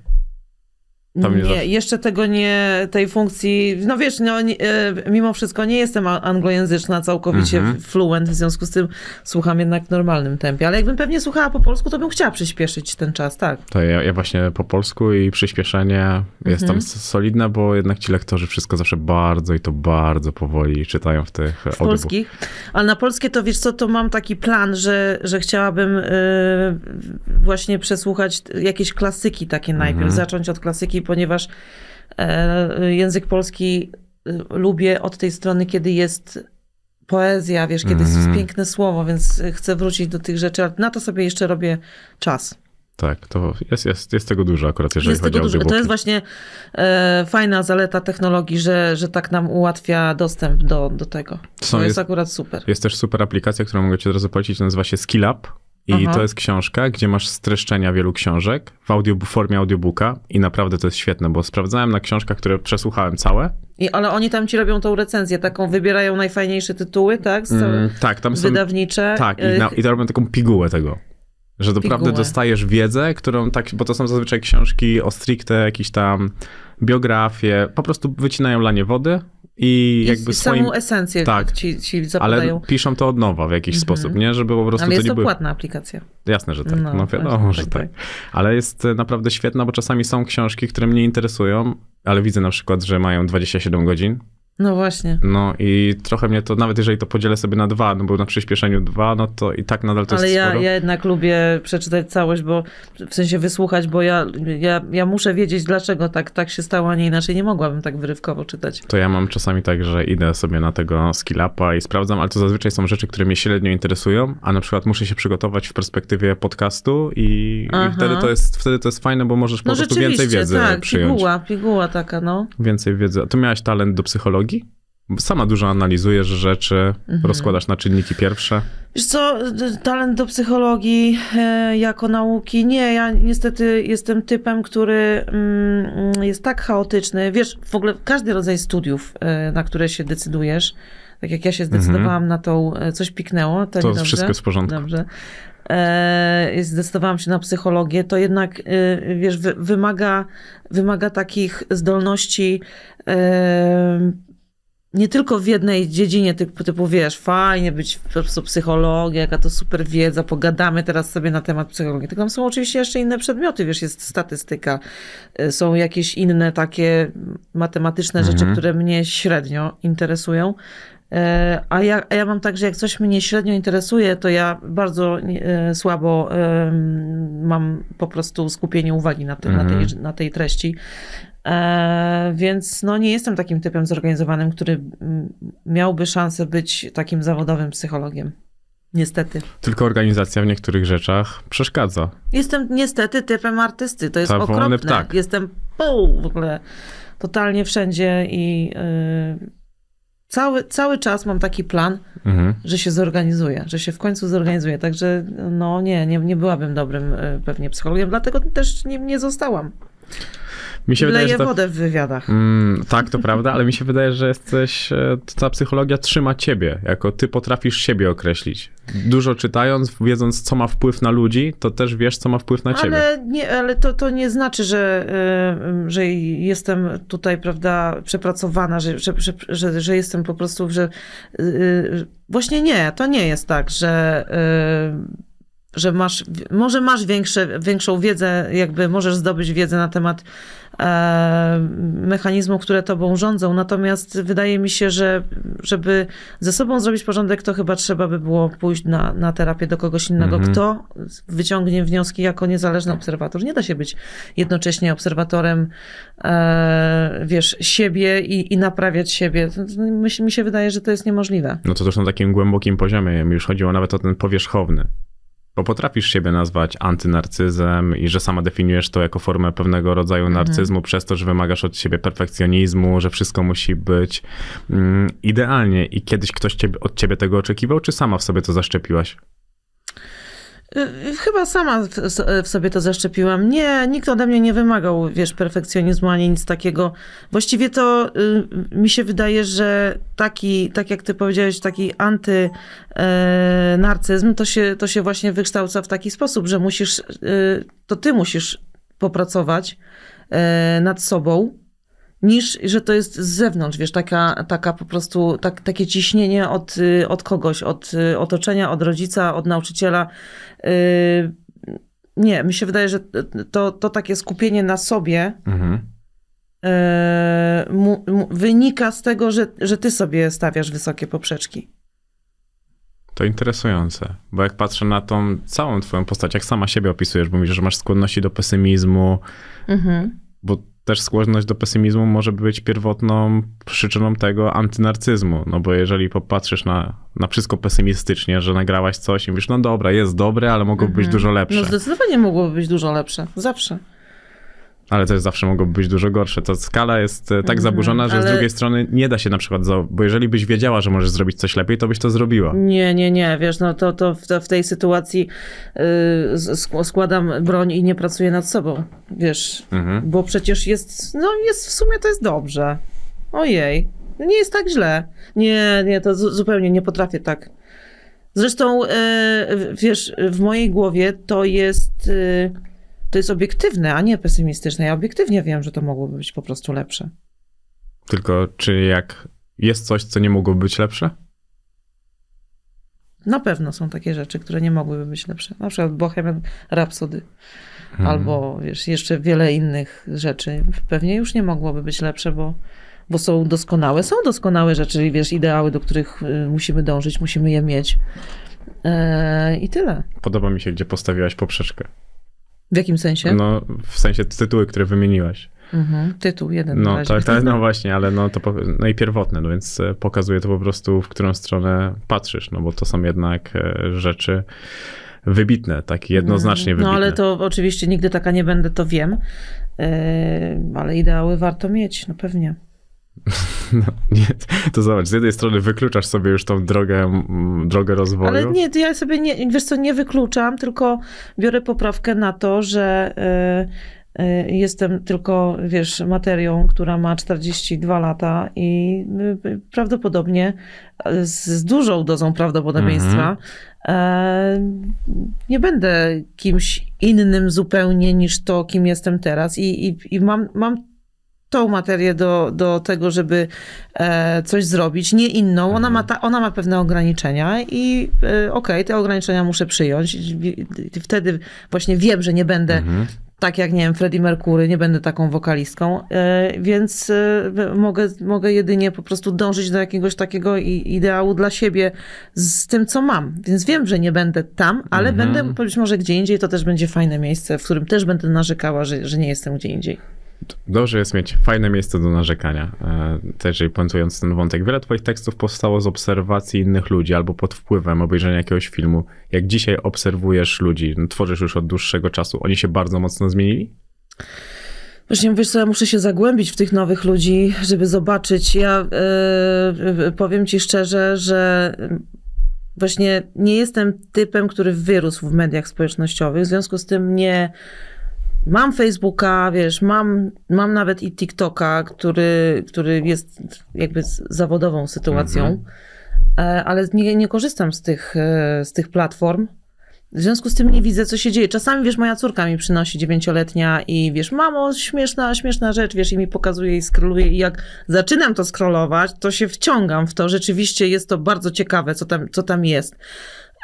Nie, jeszcze tego nie, tej funkcji, no wiesz, no, nie, e, mimo wszystko nie jestem anglojęzyczna całkowicie Mhm. fluent, w związku z tym słucham jednak w normalnym tempie, ale jakbym pewnie słuchała po polsku, to bym chciała przyspieszyć ten czas, tak. To ja, ja właśnie po polsku i przyspieszenie jest Mhm. tam s- solidne, bo jednak ci lektorzy wszystko zawsze bardzo i to bardzo powoli czytają w tych W polskich, ale na polskie to wiesz co, to mam taki plan, że, że chciałabym e, właśnie przesłuchać jakieś klasyki takie najpierw, Mhm. zacząć od klasyki, ponieważ e, język polski e, lubię od tej strony, kiedy jest poezja, wiesz, kiedy Mhm. jest piękne słowo, więc chcę wrócić do tych rzeczy, ale na to sobie jeszcze robię czas. Tak, to jest, jest, jest tego dużo akurat, jeżeli Jest chodzi tego o dużo. To jest właśnie e, fajna zaleta technologii, że, że tak nam ułatwia dostęp do, do tego. Są- to jest, jest- akurat super. Jest też super aplikacja, którą mogę ci od razu polecić, nazywa się SkillUp. I Aha. to jest książka, gdzie masz streszczenia wielu książek w audio, w formie audiobooka i naprawdę to jest świetne, bo sprawdzałem na książkach, które przesłuchałem całe. I, ale oni tam ci robią tą recenzję, taką wybierają najfajniejsze tytuły, tak? Mm, tak, tam są wydawnicze. Tak, i, E, na, i to robią taką pigułę tego. Że naprawdę Pigułę. dostajesz wiedzę, którą tak, bo to są zazwyczaj książki o stricte jakieś tam biografie, po prostu wycinają lanie wody i I jakby z- swoim... samą esencję Tak. ci, ci Ale zapadają. piszą to od nowa w jakiś sposób, nie? Żeby po prostu Ale to jest to były... płatna aplikacja. Jasne, że tak. No, No, wiadomo, właśnie, że tak, tak. Ale jest e, naprawdę świetna, bo czasami są książki, które mnie interesują, ale widzę na przykład, że mają 27 godzin. No właśnie. No i trochę mnie to, nawet jeżeli to podzielę sobie na dwa, no bo na przyspieszeniu dwa, no to i tak nadal to Ale jest ja, sporo. ja jednak lubię przeczytać całość, bo w sensie wysłuchać, bo ja, ja, ja muszę wiedzieć, dlaczego tak, tak się stało, a nie inaczej nie mogłabym tak wyrywkowo czytać. To ja mam czasami tak, że idę sobie na tego skill-upa i sprawdzam, ale to zazwyczaj są rzeczy, które mnie średnio interesują, a na przykład muszę się przygotować w perspektywie podcastu i, i wtedy, to jest, wtedy to jest fajne, bo możesz po No prostu rzeczywiście, więcej wiedzy tak, przyjąć. piguła, piguła taka, no. Więcej wiedzy. A ty miałaś talent do psychologii? Sama dużo analizujesz rzeczy, Mhm. rozkładasz na czynniki pierwsze. Wiesz co, talent do psychologii e, jako nauki, nie, ja niestety jestem typem, który mm, jest tak chaotyczny. Wiesz, w ogóle każdy rodzaj studiów, e, na które się decydujesz, tak jak ja się zdecydowałam na tą, e, coś piknęło, to, To niedobrze. wszystko jest w porządku. Dobrze. E, zdecydowałam się na psychologię, to jednak, e, wiesz, wy, wymaga, wymaga takich zdolności e, nie tylko w jednej dziedzinie, typu, typu wiesz, fajnie być po prostu psychologia, jaka to super wiedza, pogadamy teraz sobie na temat psychologii. Tylko tam są oczywiście jeszcze inne przedmioty, wiesz, jest statystyka, y, są jakieś inne takie matematyczne rzeczy, Mhm. które mnie średnio interesują. E, A ja, a ja mam tak, że jak coś mnie średnio interesuje, to ja bardzo e, słabo mam po prostu skupienie uwagi na, tym, na, Mhm. tej, na tej treści. E, więc no, nie jestem takim typem zorganizowanym, który miałby szansę być takim zawodowym psychologiem. Niestety. Tylko organizacja w niektórych rzeczach przeszkadza. Jestem niestety typem artysty. To jest wolny okropne. ptak. Jestem pół w ogóle totalnie wszędzie i yy, cały, cały czas mam taki plan, Mhm. że się zorganizuję, że się w końcu zorganizuję. Także no nie, nie, nie byłabym dobrym y, pewnie psychologiem, dlatego też nim nie zostałam. Mi się wydaje, że ta, wodę w wywiadach. Mm, tak, to prawda, ale mi się wydaje, że jesteś, e, ta psychologia trzyma ciebie, jako ty potrafisz siebie określić. Dużo czytając, wiedząc, co ma wpływ na ludzi, to też wiesz, co ma wpływ na ciebie. Ale, nie, ale to, to nie znaczy, że, y, że jestem tutaj, prawda, przepracowana, że, że, że, że, jestem po prostu, że y, właśnie nie, to nie jest tak, że, że masz, może masz większe, większą wiedzę, jakby możesz zdobyć wiedzę na temat e, mechanizmów, które tobą rządzą, natomiast wydaje mi się, że żeby ze sobą zrobić porządek, to chyba trzeba by było pójść na, na terapię do kogoś innego, Mhm. kto wyciągnie wnioski jako niezależny obserwator. Nie da się być jednocześnie obserwatorem, e, wiesz, siebie i, i naprawiać siebie. Mi, się- mi się wydaje, że to jest niemożliwe. No to też na takim głębokim poziomie. Mi już chodziło nawet o ten powierzchowny. Bo potrafisz siebie nazwać antynarcyzem i że sama definiujesz to jako formę pewnego rodzaju narcyzmu przez to, że wymagasz od siebie perfekcjonizmu, że wszystko musi być mm, idealnie. I kiedyś ktoś ciebie, od ciebie tego oczekiwał, czy sama w sobie to zaszczepiłaś? Y, Chyba sama w, w sobie to zaszczepiłam. Nie, nikt ode mnie nie wymagał, wiesz, perfekcjonizmu ani nic takiego. Właściwie to y, mi się wydaje, że taki, tak jak ty powiedziałeś, taki antynarcyzm, to się, to się właśnie wykształca w taki sposób, że musisz, y, to ty musisz popracować y, nad sobą, niż że to jest z zewnątrz, wiesz, taka, taka po prostu, tak, takie ciśnienie od, y, od kogoś, od y, otoczenia, od rodzica, od nauczyciela. Y, Nie, mi się wydaje, że to, to takie skupienie na sobie Mhm. mu, mu, wynika z tego, że, że ty sobie stawiasz wysokie poprzeczki. To interesujące, bo jak patrzę na tą całą twoją postać, jak sama siebie opisujesz, bo mówisz, że masz skłonności do pesymizmu, Mhm. bo też skłonność do pesymizmu może być pierwotną przyczyną tego antynarcyzmu, no bo jeżeli popatrzysz na, na wszystko pesymistycznie, że nagrałaś coś i mówisz, no dobra, jest dobre, ale mogłoby być dużo lepsze. No zdecydowanie mogłoby być dużo lepsze. Zawsze. Ale też zawsze mogłoby być dużo gorsze. Ta skala jest e, tak zaburzona, że z Mhm, ale- drugiej strony nie da się na przykład, bo jeżeli byś wiedziała, że możesz zrobić coś lepiej, to byś to zrobiła. Nie, nie, nie, wiesz, no to, to w, w tej sytuacji yy, sk- składam broń i nie pracuję nad sobą, wiesz, Mhm. bo przecież jest, no jest, w sumie to jest dobrze. Ojej, nie jest tak źle. Nie, nie, to zu- zupełnie nie potrafię tak. Zresztą, yy, wiesz, w mojej głowie to jest, yy, to jest obiektywne, a nie pesymistyczne. Ja obiektywnie wiem, że to mogłoby być po prostu lepsze. Tylko czy jak jest coś, co nie mogłoby być lepsze? Na pewno są takie rzeczy, które nie mogłyby być lepsze. Na przykład Bohemian Rhapsody. Mhm. Albo wiesz, jeszcze wiele innych rzeczy. Pewnie już nie mogłoby być lepsze, bo, bo są doskonałe. Są doskonałe rzeczy, wiesz, ideały, do których y, musimy dążyć, musimy je mieć. Eee, I tyle. Podoba mi się, gdzie postawiłaś poprzeczkę. W jakim sensie? No, w sensie tytuły, które wymieniłaś. Mhm. Tytuł jeden No, tak, tak, no właśnie, ale no to no i pierwotne, no więc e, pokazuje to po prostu, w którą stronę patrzysz, no bo to są jednak e, rzeczy wybitne, tak jednoznacznie wybitne. No ale to oczywiście nigdy taka nie będę, to wiem. Eee, ale ideały warto mieć, no pewnie. No, nie, to zobacz, z jednej strony wykluczasz sobie już tą drogę, drogę rozwoju. Ale nie, to ja sobie nie, wiesz co, nie wykluczam, tylko biorę poprawkę na to, że y, y, jestem tylko, wiesz, materią, która ma 42 lata i y, prawdopodobnie z, z dużą dozą prawdopodobieństwa e, nie będę kimś innym zupełnie niż to, kim jestem teraz i, i, i mam, mam tą materię do, do tego, żeby e, coś zrobić, nie inną. Ona ma, ta, ona ma pewne ograniczenia i e, okej, te ograniczenia muszę przyjąć. Wtedy właśnie wiem, że nie będę Mhm. tak jak, nie wiem, Freddie Mercury, nie będę taką wokalistką, e, więc mogę, mogę jedynie po prostu dążyć do jakiegoś takiego ideału dla siebie z tym, co mam. Więc wiem, że nie będę tam, ale Mhm. będę być może gdzie indziej, to też będzie fajne miejsce, w którym też będę narzekała, że, że nie jestem gdzie indziej. Dobrze jest mieć fajne miejsce do narzekania. E, Też, puentując ten wątek, wiele twoich tekstów powstało z obserwacji innych ludzi albo pod wpływem obejrzenia jakiegoś filmu. Jak dzisiaj obserwujesz ludzi, no, tworzysz już od dłuższego czasu, oni się bardzo mocno zmienili? Właśnie wiesz co, ja muszę się zagłębić w tych nowych ludzi, żeby zobaczyć. Ja e, powiem ci szczerze, że właśnie nie jestem typem, który wyrósł w mediach społecznościowych, w związku z tym nie mam Facebooka, wiesz, mam, mam nawet i TikToka, który, który jest jakby z- zawodową sytuacją, e, ale nie, nie korzystam z tych, e, z tych platform. W związku z tym nie widzę, co się dzieje. Czasami, wiesz, moja córka mi przynosi dziewięcioletnia i wiesz, mamo, śmieszna, śmieszna rzecz, wiesz, i mi pokazuje i skroluje i jak zaczynam to scrollować, to się wciągam w to. Rzeczywiście jest to bardzo ciekawe, co tam, co tam jest.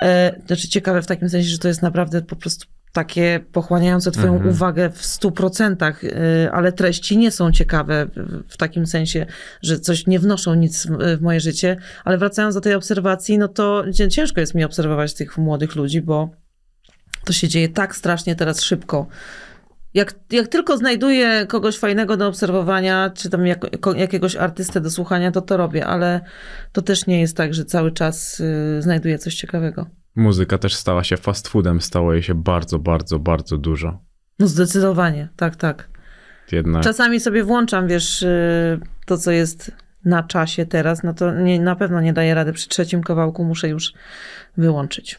E, znaczy ciekawe w takim sensie, że to jest naprawdę po prostu takie pochłaniające twoją Mhm. uwagę w stu procentach, e, ale treści nie są ciekawe w- w takim sensie, że coś nie wnoszą nic w- w moje życie. Ale wracając do tej obserwacji, no to cię- ciężko jest mi obserwować tych młodych ludzi, bo to się dzieje tak strasznie teraz szybko. Jak, jak tylko znajduję kogoś fajnego do obserwowania, czy tam jak, jakiegoś artystę do słuchania, to to robię, ale to też nie jest tak, że cały czas y, znajduję coś ciekawego. Muzyka też stała się fast foodem, stało jej się bardzo, bardzo, bardzo dużo. No zdecydowanie, tak, tak. Jednak Czasami sobie włączam, wiesz, y, to co jest na czasie teraz, no to nie, na pewno nie daję rady przy trzecim kawałku, muszę już wyłączyć.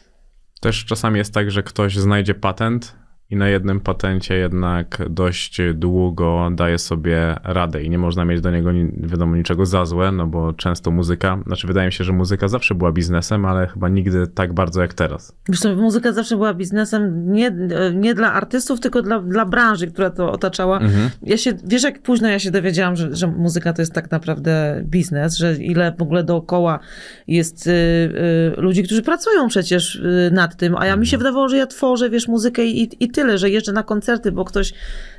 też czasami jest tak, że ktoś znajdzie patent i na jednym patencie jednak dość długo daje sobie radę i nie można mieć do niego ni- wiadomo niczego za złe, no bo często muzyka, znaczy wydaje mi się, że muzyka zawsze była biznesem, ale chyba nigdy tak bardzo jak teraz. Wiesz muzyka zawsze była biznesem nie, nie dla artystów, tylko dla, dla branży, która to otaczała. Mhm. Ja się, wiesz jak późno ja się dowiedziałam, że, że muzyka to jest tak naprawdę biznes, że ile w ogóle dookoła jest y, y, ludzi, którzy pracują przecież y, nad tym, a ja mi się wydawało, że ja tworzę, wiesz, muzykę i, i tyle, że jeżdżę na koncerty, bo ktoś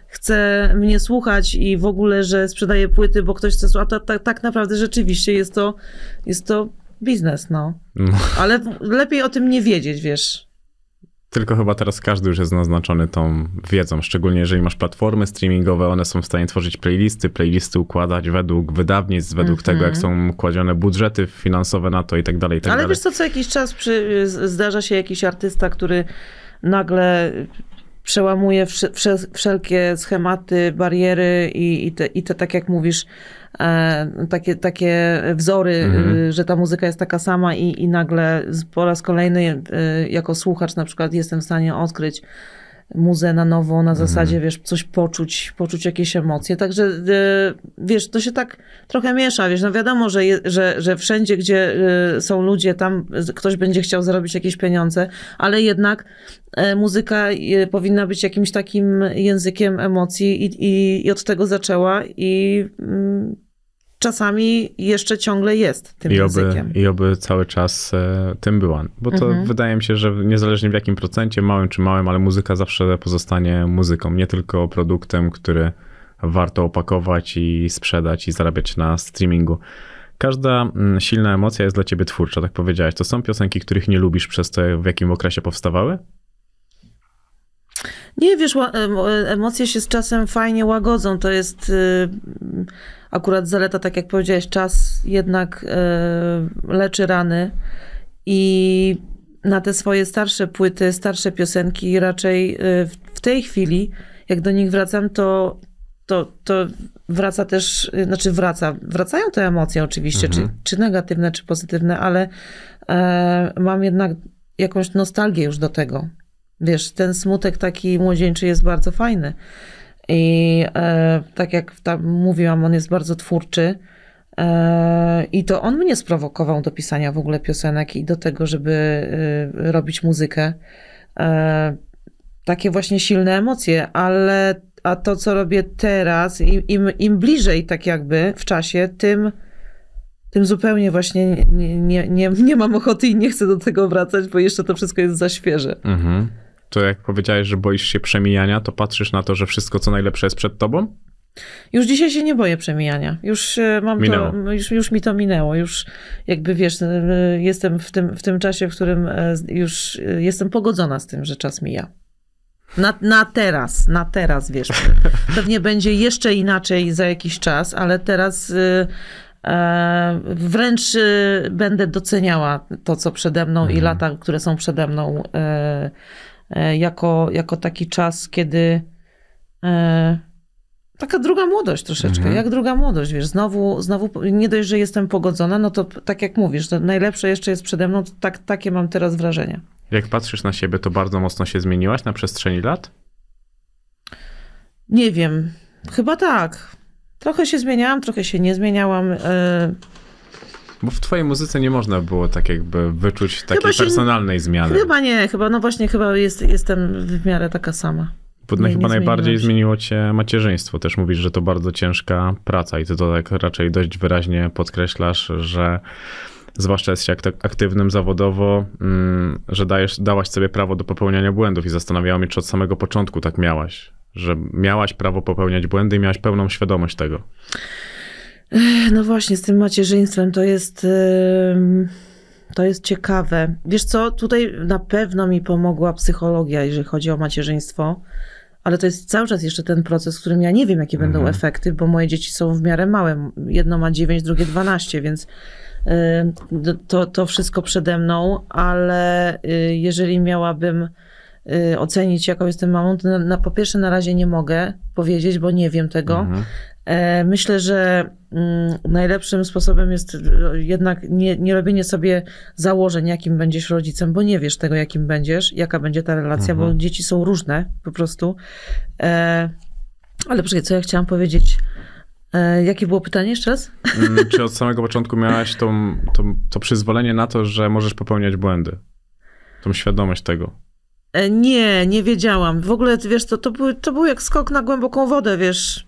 chce mnie słuchać i w ogóle, że sprzedaję płyty, bo ktoś chce słuchać, to, tak, tak naprawdę rzeczywiście jest to, jest to biznes, no. No, Ale lepiej o tym nie wiedzieć, wiesz. Tylko chyba teraz każdy już jest naznaczony tą wiedzą, szczególnie jeżeli masz platformy streamingowe, one są w stanie tworzyć playlisty, playlisty układać według wydawnictw, według tego, jak są kładzione budżety finansowe na to i tak dalej, tak Ale dalej. wiesz co, co jakiś czas przy, zdarza się jakiś artysta, który nagle przełamuje wsze, wsze, wszelkie schematy, bariery i, i, te, i te, tak jak mówisz, e, takie, takie wzory, Mhm. y, że ta muzyka jest taka sama i, i nagle po raz kolejny y, jako słuchacz na przykład jestem w stanie odkryć muzę na nowo, na zasadzie, wiesz, coś poczuć, poczuć jakieś emocje. Także, e, wiesz, to się tak trochę miesza, wiesz, no wiadomo, że, je, że, że wszędzie, gdzie e, są ludzie, tam ktoś będzie chciał zarobić jakieś pieniądze, ale jednak e, muzyka powinna być jakimś takim językiem emocji i, i, i od tego zaczęła i mm, czasami jeszcze ciągle jest tym I oby, językiem. I oby cały czas e, tym była. Bo to Mhm. wydaje mi się, że niezależnie w jakim procencie, małym czy małym, ale muzyka zawsze pozostanie muzyką, nie tylko produktem, który warto opakować i sprzedać i zarabiać na streamingu. Każda mm, silna emocja jest dla ciebie twórcza, tak powiedziałeś. To są piosenki, których nie lubisz przez to, w jakim okresie powstawały? Nie, wiesz, emocje się z czasem fajnie łagodzą. To jest y, akurat zaleta, tak jak powiedziałeś, czas jednak y, leczy rany i na te swoje starsze płyty, starsze piosenki raczej y, w, tej chwili, jak do nich wracam, to, to, to wraca też, y, znaczy wraca, wracają te emocje oczywiście, czy, czy negatywne, czy pozytywne, ale e, mam jednak jakąś nostalgię już do tego. Wiesz, ten smutek taki młodzieńczy jest bardzo fajny. I e, tak jak tam mówiłam, on jest bardzo twórczy. E, I to on mnie sprowokował do pisania w ogóle piosenek i do tego, żeby e, robić muzykę. E, takie właśnie silne emocje, ale a to, co robię teraz, im, im, im bliżej tak jakby w czasie, tym, tym zupełnie właśnie nie, nie, nie, nie mam ochoty i nie chcę do tego wracać, bo jeszcze to wszystko jest za świeże. Mhm. To jak powiedziałeś, że boisz się przemijania, to patrzysz na to, że wszystko co najlepsze jest przed tobą? Już dzisiaj się nie boję przemijania. Już e, mam Minęło. to, już, już mi to minęło. Już jakby wiesz, e, jestem w tym, w tym czasie, w którym e, już jestem pogodzona z tym, że czas mija. Na, na teraz, na teraz, wiesz. Pewnie będzie jeszcze inaczej za jakiś czas, ale teraz wręcz będę doceniała to, co przede mną i lata, które są przede mną, jako, jako taki czas, kiedy e, taka druga młodość troszeczkę, jak druga młodość, wiesz, znowu, znowu nie dość, że jestem pogodzona, no to tak jak mówisz, to najlepsze jeszcze jest przede mną, tak, takie mam teraz wrażenie. Jak patrzysz na siebie, to bardzo mocno się zmieniłaś na przestrzeni lat? Nie wiem, chyba tak. Trochę się zmieniałam, trochę się nie zmieniałam. e, Bo w twojej muzyce nie można było tak jakby wyczuć takiej się- personalnej zmiany. Chyba nie, chyba, no właśnie, chyba jest, jestem w miarę taka sama. Bo nie- chyba nie najbardziej zmieniło cię macierzyństwo. Też mówisz, że to bardzo ciężka praca i ty to tak raczej dość wyraźnie podkreślasz, że zwłaszcza jesteś akty- aktywnym zawodowo, mm, że dajesz, dałaś sobie prawo do popełniania błędów i zastanawiało mnie, czy od samego początku tak miałaś. Że miałaś prawo popełniać błędy i miałaś pełną świadomość tego. No właśnie, z tym macierzyństwem to jest. To jest ciekawe. Wiesz co, tutaj na pewno mi pomogła psychologia, jeżeli chodzi o macierzyństwo, ale to jest cały czas jeszcze ten proces, w którym ja nie wiem, jakie będą efekty, bo moje dzieci są w miarę małe. Jedno ma 9, drugie 12, więc to, to wszystko przede mną, ale y, jeżeli miałabym y, ocenić, jaką jestem mamą, to na, na, po pierwsze na razie nie mogę powiedzieć, bo nie wiem tego. Mhm. E, Myślę, że mm, najlepszym sposobem jest e, jednak nie, nie robienie sobie założeń, jakim będziesz rodzicem, bo nie wiesz tego, jakim będziesz, jaka będzie ta relacja, bo dzieci są różne po prostu. E, Ale poczekaj, co ja chciałam powiedzieć? Jakie było pytanie jeszcze raz? Mm, Czy od samego początku miałaś tą, tą, to przyzwolenie na to, że możesz popełniać błędy? Tą świadomość tego. Nie, nie wiedziałam. W ogóle, wiesz, to, to, był, to był jak skok na głęboką wodę, wiesz.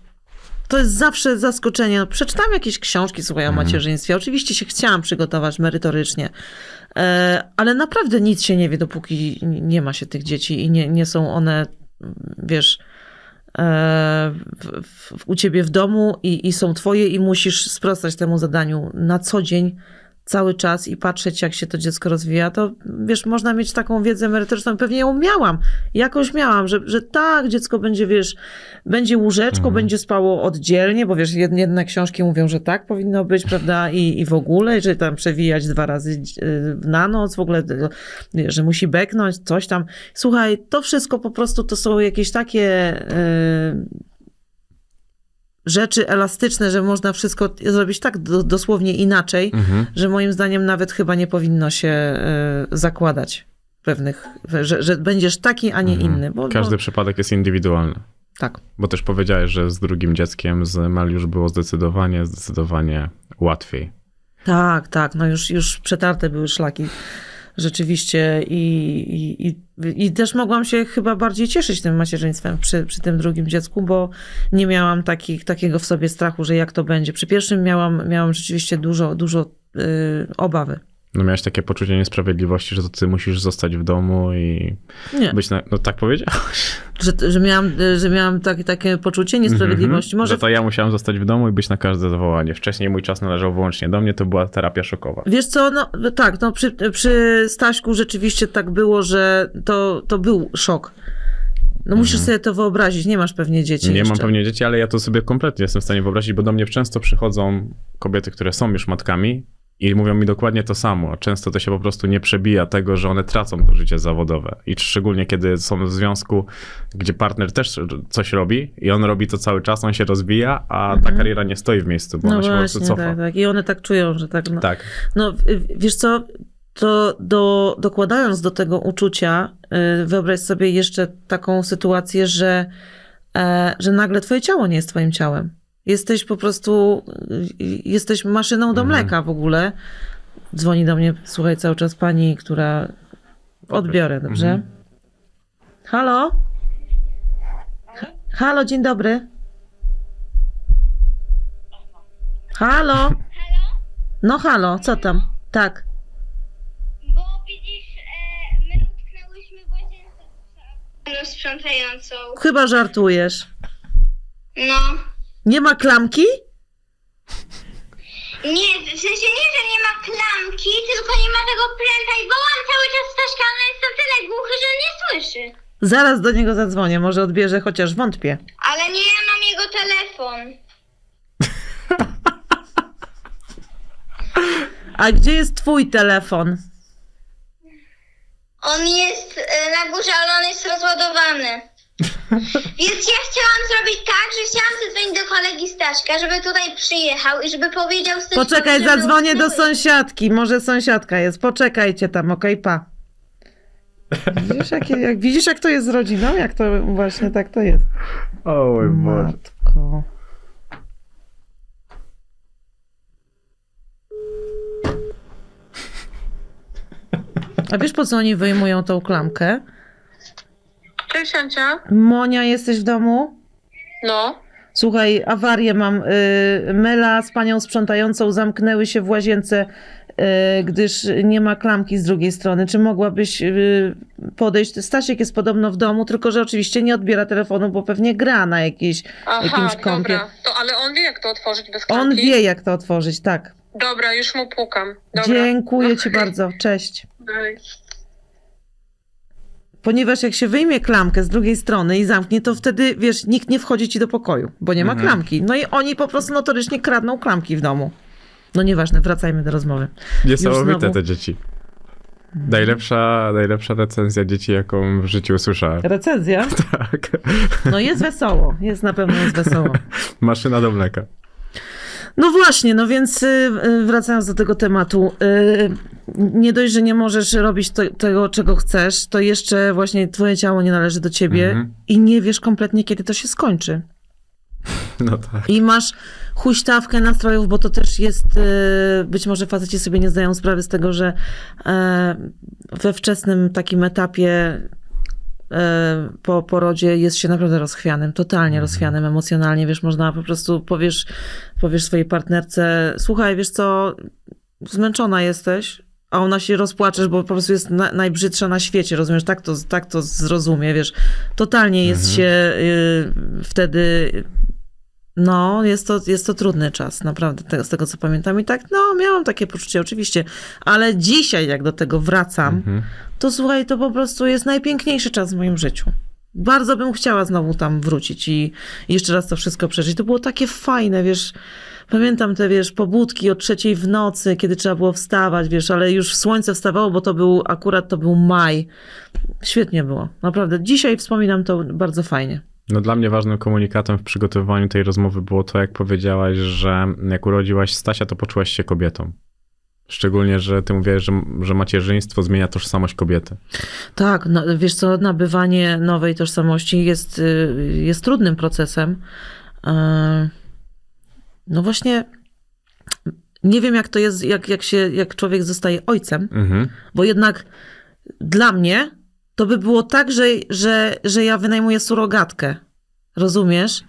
To jest zawsze zaskoczenie. No, przeczytałam jakieś książki, słuchaj, o macierzyństwie. Oczywiście się chciałam przygotować merytorycznie, e, ale naprawdę nic się nie wie, dopóki nie ma się tych dzieci i nie, nie są one, wiesz, e, w, w, u ciebie w domu i, i są twoje i musisz sprostać temu zadaniu na co dzień cały czas i patrzeć, jak się to dziecko rozwija, to wiesz, można mieć taką wiedzę merytoryczną, pewnie ją miałam, jakoś miałam, że, że tak, dziecko będzie, wiesz, będzie łóżeczko, będzie spało oddzielnie, bo wiesz, jedne, książki mówią, że tak powinno być, prawda, i, i w ogóle, że tam przewijać dwa razy y, na noc, w ogóle, y, że musi beknąć, coś tam. Słuchaj, to wszystko po prostu to są jakieś takie y, rzeczy elastyczne, że można wszystko zrobić tak do, dosłownie inaczej, że moim zdaniem nawet chyba nie powinno się y, zakładać pewnych, że, że będziesz taki, a nie inny. Bo, Każdy bo, przypadek jest indywidualny. tak. Bo też powiedziałeś, że z drugim dzieckiem, z Mel już było zdecydowanie, zdecydowanie łatwiej. Tak, tak, no już, już przetarte były szlaki. Rzeczywiście i, i, i, i też mogłam się chyba bardziej cieszyć tym macierzyństwem przy, przy tym drugim dziecku, bo nie miałam takich, takiego w sobie strachu, że jak to będzie. Przy pierwszym miałam, miałam rzeczywiście dużo, dużo yy, obawy. No miałeś takie poczucie niesprawiedliwości, że to ty musisz zostać w domu i Nie, być na... No tak powiedziałeś? że, że miałam, że miałam takie, takie poczucie niesprawiedliwości. Może Że to ja musiałam zostać w domu i być na każde zawołanie. Wcześniej mój czas należał wyłącznie do mnie, to była terapia szokowa. Wiesz co, no tak, no przy, przy Staśku rzeczywiście tak było, że to, to był szok. No musisz sobie to wyobrazić, nie masz pewnie dzieci Mhm. Nie jeszcze. mam pewnie dzieci, ale ja to sobie kompletnie jestem w stanie wyobrazić, bo do mnie często przychodzą kobiety, które są już matkami i mówią mi dokładnie to samo. Często to się po prostu nie przebija tego, że one tracą to życie zawodowe. I szczególnie kiedy są w związku, gdzie partner też coś robi i on robi to cały czas, on się rozwija, a ta kariera nie stoi w miejscu, bo Mhm. No ona się po prostu właśnie, cofa. tak, tak. I one tak czują, że tak. No, tak. no wiesz co, to do, dokładając do tego uczucia, y, wyobraź sobie jeszcze taką sytuację, że, e, że nagle twoje ciało nie jest twoim ciałem. Jesteś po prostu, y, jesteś maszyną do mleka w ogóle. Dzwoni do mnie, słuchaj, cały czas pani, która... Odbiorę, dobrze? Halo? Halo, dzień dobry. Halo? No halo, co tam? Tak. Bo widzisz, e, my utknęłyśmy w łazience sprzątającą. Chyba żartujesz. No. Nie ma klamki? Nie, w sensie nie, że nie ma klamki, tylko nie ma tego pręta i wołam cały czas Staszka, ale jest to tyle głuchy, że nie słyszy. Zaraz do niego zadzwonię, może odbierze, chociaż wątpię. Ale nie, ja mam jego telefon. A gdzie jest twój telefon? On jest e, na górze, ale on jest rozładowany. Więc ja chciałam zrobić tak, że chciałam zadzwonić do kolegi Staszka, żeby tutaj przyjechał i żeby powiedział Staszkowi, Poczekaj, że my zadzwonię do sąsiadki. Może sąsiadka jest. Poczekajcie tam, okej, pa. Widzisz jak, jak, widzisz, jak to jest z rodziną? Jak to właśnie tak to jest. O mój Matko. A wiesz, po co oni wyjmują tą klamkę? Cześć Ancia. Monia, jesteś w domu? No. Słuchaj, awarię mam. Y, Mela z panią sprzątającą zamknęły się w łazience, y, gdyż nie ma klamki z drugiej strony. Czy mogłabyś y, podejść? Stasiek jest podobno w domu, tylko że oczywiście nie odbiera telefonu, bo pewnie gra na jakiejś, Aha, jakimś kompie. dobra. To, ale on wie jak to otworzyć bez klamki? On wie, jak to otworzyć, tak. Dobra, już mu pukam. Dobra. Dziękuję ci bardzo. Cześć. Daj. Ponieważ jak się wyjmie klamkę z drugiej strony i zamknie, to wtedy, wiesz, nikt nie wchodzi ci do pokoju, bo nie ma Mhm. klamki. No i oni po prostu notorycznie kradną klamki w domu. No nieważne, wracajmy do rozmowy. Niesamowite znowu. te dzieci. Najlepsza, najlepsza recenzja dzieci, jaką w życiu usłyszałem. Recenzja? Tak. No jest wesoło, jest na pewno jest wesoło. Maszyna do mleka. No właśnie, no więc y, y, wracając do tego tematu. y, Nie dość, że nie możesz robić to, tego, czego chcesz, to jeszcze właśnie twoje ciało nie należy do ciebie Mhm. i nie wiesz kompletnie, kiedy to się skończy. No tak. I masz huśtawkę nastrojów, bo to też jest, być może faceci sobie nie zdają sprawy z tego, że e, we wczesnym takim etapie po porodzie jest się naprawdę rozchwianym, totalnie rozchwianym emocjonalnie, wiesz, można po prostu powiesz, powiesz swojej partnerce, słuchaj, wiesz co, zmęczona jesteś, a ona się rozpłaczesz, bo po prostu jest na, najbrzydsza na świecie, rozumiesz, tak to, tak to zrozumie, wiesz, totalnie jest się y, wtedy No, jest to, jest to trudny czas, naprawdę, te- z tego co pamiętam. I tak, no, miałam takie poczucie, oczywiście. Ale dzisiaj, jak do tego wracam, Mhm. to słuchaj, to po prostu jest najpiękniejszy czas w moim życiu. Bardzo bym chciała znowu tam wrócić i jeszcze raz to wszystko przeżyć. To było takie fajne, wiesz. Pamiętam te, wiesz, pobudki o trzeciej w nocy, kiedy trzeba było wstawać, wiesz, ale już słońce wstawało, bo to był, akurat to był maj. Świetnie było, naprawdę. Dzisiaj wspominam to bardzo fajnie. No dla mnie ważnym komunikatem w przygotowywaniu tej rozmowy było to, jak powiedziałaś, że jak urodziłaś Stasia, to poczułaś się kobietą. Szczególnie, że ty mówiłaś, że, że macierzyństwo zmienia tożsamość kobiety. Tak, no, wiesz co, nabywanie nowej tożsamości jest, y, jest trudnym procesem. E, No właśnie, nie wiem jak to jest, jak, jak, się, jak człowiek zostaje ojcem, Mhm. bo jednak dla mnie to by było tak, że, że, że ja wynajmuję surogatkę, rozumiesz?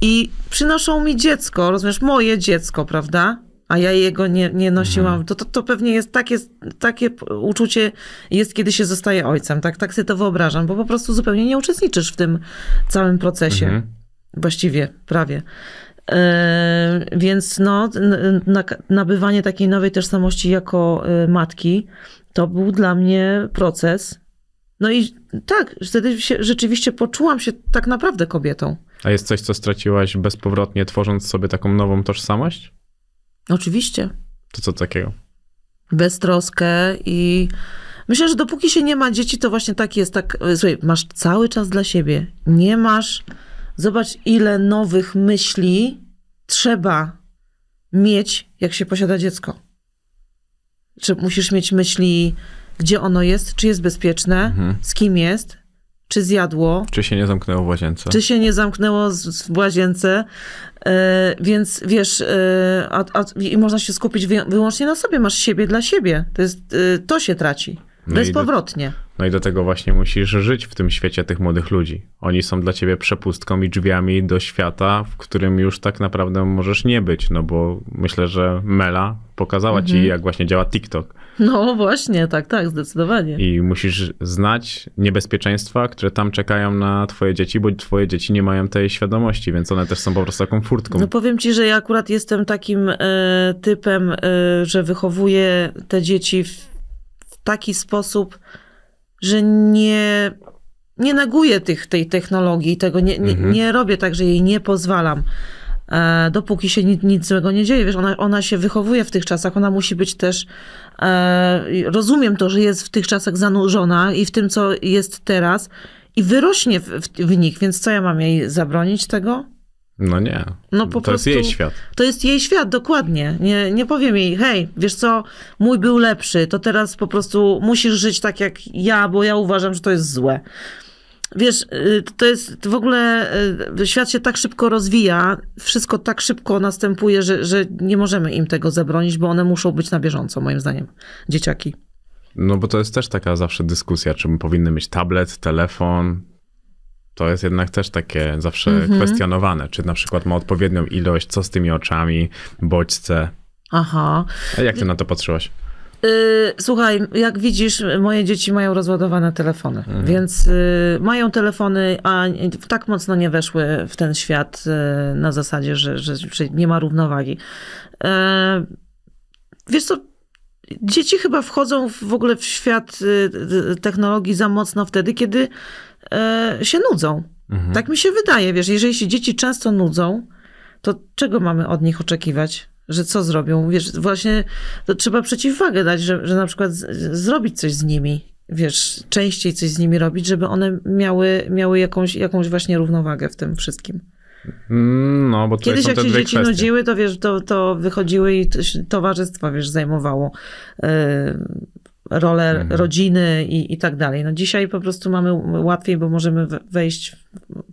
I przynoszą mi dziecko, rozumiesz, moje dziecko, prawda? A ja jego nie, nie nosiłam. To, to, to pewnie jest takie, takie uczucie jest, kiedy się zostaje ojcem. Tak, tak sobie to wyobrażam, bo po prostu zupełnie nie uczestniczysz w tym całym procesie. Mhm. Właściwie, prawie. E, więc no, na, nabywanie takiej nowej tożsamości jako e, matki to był dla mnie proces. No i tak, wtedy się, rzeczywiście poczułam się tak naprawdę kobietą. A jest coś, co straciłaś bezpowrotnie, tworząc sobie taką nową tożsamość? Oczywiście. To co takiego? Beztroskę i myślę, że dopóki się nie ma dzieci, to właśnie tak jest. Tak, słuchaj, masz cały czas dla siebie. Nie masz. Zobacz, ile nowych myśli trzeba mieć, jak się posiada dziecko. Czy musisz mieć myśli, gdzie ono jest, czy jest bezpieczne, z kim jest, czy zjadło, Czy się nie zamknęło w łazience? czy się nie zamknęło z- w łazience, e, więc wiesz, e, a, a, i można się skupić wy, wyłącznie na sobie, masz siebie dla siebie. To, jest, e, to się traci. No i Bezpowrotnie. No i do tego właśnie musisz żyć w tym świecie tych młodych ludzi. Oni są dla ciebie przepustką i drzwiami do świata, w którym już tak naprawdę możesz nie być, no bo myślę, że Mela pokazała ci, jak właśnie działa TikTok No właśnie, tak, tak, zdecydowanie. i musisz znać niebezpieczeństwa, które tam czekają na twoje dzieci, bo twoje dzieci nie mają tej świadomości, więc one też są po prostu taką furtką. No powiem ci, że ja akurat jestem takim e, typem, e, że wychowuję te dzieci w taki sposób, że nie, nie neguję tych, tej technologii, tego nie, nie, nie robię tak, że jej nie pozwalam. E, dopóki się nic, nic złego nie dzieje. Wiesz, ona, ona się wychowuje w tych czasach, ona musi być też. E, rozumiem to, że jest w tych czasach zanurzona i w tym, co jest teraz, i wyrośnie w, w, w nich, więc co ja mam jej zabronić tego? No nie, No to prostu- jest jej świat. To jest jej świat, dokładnie. Nie, nie powiem jej, hej, wiesz co, mój był lepszy, to teraz po prostu musisz żyć tak jak ja, bo ja uważam, że to jest złe. Wiesz, y, to jest w ogóle, y, świat się tak szybko rozwija, wszystko tak szybko następuje, że, że nie możemy im tego zabronić, bo one muszą być na bieżąco, moim zdaniem, dzieciaki. No bo to jest też taka zawsze dyskusja, czy powinny mieć tablet, telefon. To jest jednak też takie zawsze Mhm. kwestionowane. Czy na przykład ma odpowiednią ilość, co z tymi oczami, bodźce. Aha. A jak ty na to patrzyłaś? Yy, słuchaj, jak widzisz, moje dzieci mają rozładowane telefony, Mhm. więc yy, mają telefony, a tak mocno nie weszły w ten świat yy, na zasadzie, że, że, że nie ma równowagi. Yy, wiesz co, dzieci chyba wchodzą w w ogóle w świat technologii za mocno wtedy, kiedy się nudzą. Mhm. Tak mi się wydaje, wiesz, jeżeli się dzieci często nudzą, to czego mamy od nich oczekiwać? Że co zrobią? Wiesz, właśnie to trzeba przeciwwagę dać, że, że na przykład z, zrobić coś z nimi, wiesz, częściej coś z nimi robić, żeby one miały, miały jakąś, jakąś właśnie równowagę w tym wszystkim. Mm, No, bo Kiedyś jak się dzieci kwestie. nudziły, to wiesz, to, to wychodziły i towarzystwa, wiesz, zajmowało e, rolę Mhm. rodziny i, i tak dalej. No dzisiaj po prostu mamy łatwiej, bo możemy we- wejść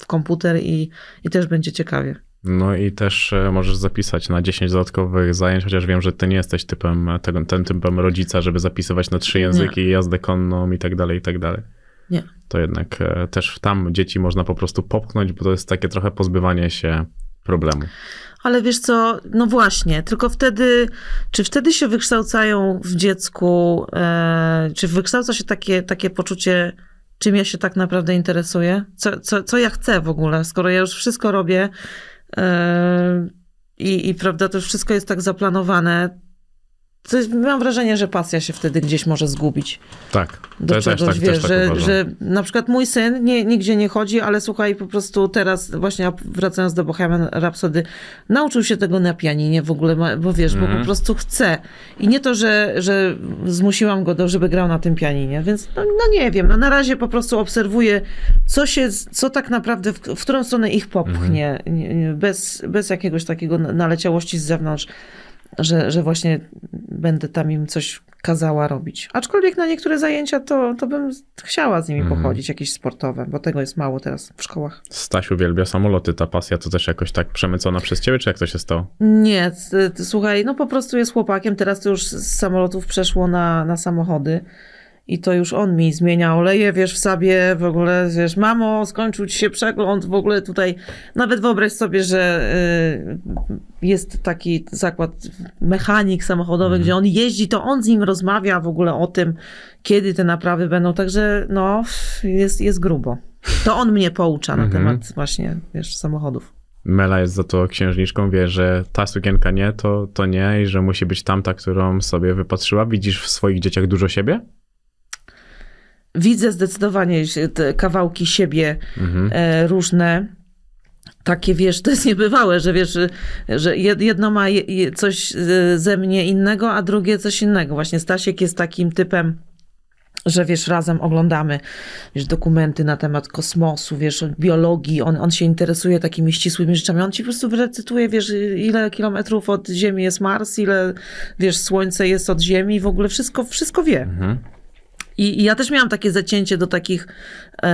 w, komputer i, i też będzie ciekawie. No i też e, możesz zapisać na 10 dodatkowych zajęć, chociaż wiem, że ty nie jesteś typem e, tego, ten typem rodzica, żeby zapisywać na trzy języki, jazdę konną i tak dalej, i tak dalej. Nie. To jednak e, też tam dzieci można po prostu popchnąć, bo to jest takie trochę pozbywanie się problemu. Ale wiesz co, no właśnie, tylko wtedy, czy wtedy się wykształcają w dziecku, e, czy wykształca się takie, takie poczucie, czym ja się tak naprawdę interesuję? Co, co, co ja chcę w ogóle, skoro ja już wszystko robię, E, I, I prawda, to wszystko jest tak zaplanowane. To jest, mam wrażenie, że pasja się wtedy gdzieś może zgubić Tak, do czegoś, też tak, wiesz, też tak że, że na przykład mój syn nie, nigdzie nie chodzi, ale słuchaj, po prostu teraz właśnie wracając do Bohemian Rhapsody, nauczył się tego na pianinie w ogóle, bo wiesz, Mhm. bo po prostu chce. I nie to, że, że zmusiłam go, do, żeby grał na tym pianinie, więc no, no nie wiem, no na razie po prostu obserwuję, co się, co tak naprawdę, w, w którą stronę ich popchnie, Mhm. nie- nie- bez, bez jakiegoś takiego na- naleciałości z zewnątrz że, że właśnie będę tam im coś kazała robić. Aczkolwiek na niektóre zajęcia to, to bym chciała z nimi Mhm. pochodzić, jakieś sportowe, bo tego jest mało teraz w szkołach. Staś uwielbia samoloty, ta pasja to też jakoś tak przemycona przez ciebie, czy jak to się stało? Nie, t- t- słuchaj, no po prostu jest chłopakiem, teraz to już z samolotów przeszło na, na samochody. I to już on mi zmienia oleje, wiesz, w sobie, w ogóle, wiesz, mamo, skończył ci się przegląd, w ogóle tutaj, nawet wyobraź sobie, że y, jest taki zakład, mechanik samochodowy, gdzie on jeździ, to on z nim rozmawia w ogóle o tym, kiedy te naprawy będą, także no, jest, jest grubo. To on mnie poucza na Mhm. temat właśnie, wiesz, samochodów. Mela jest za to księżniczką, wie, że ta sukienka nie, to, to nie i że musi być tamta, którą sobie wypatrzyła. Widzisz w swoich dzieciach dużo siebie? Widzę zdecydowanie te kawałki siebie e, różne. Takie, wiesz, to jest niebywałe, że wiesz, że- że jed- jedno ma coś e, ze mnie innego, a drugie coś innego. Właśnie Stasiek jest takim typem, że wiesz, razem oglądamy wiesz, dokumenty na temat kosmosu, wiesz, biologii, on, on się interesuje takimi ścisłymi rzeczami, on ci po prostu recytuje, wiesz, ile kilometrów od Ziemi jest Mars, ile, wiesz, Słońce jest od Ziemi, w ogóle wszystko, wszystko wie. I, I ja też miałam takie zacięcie do takich, e,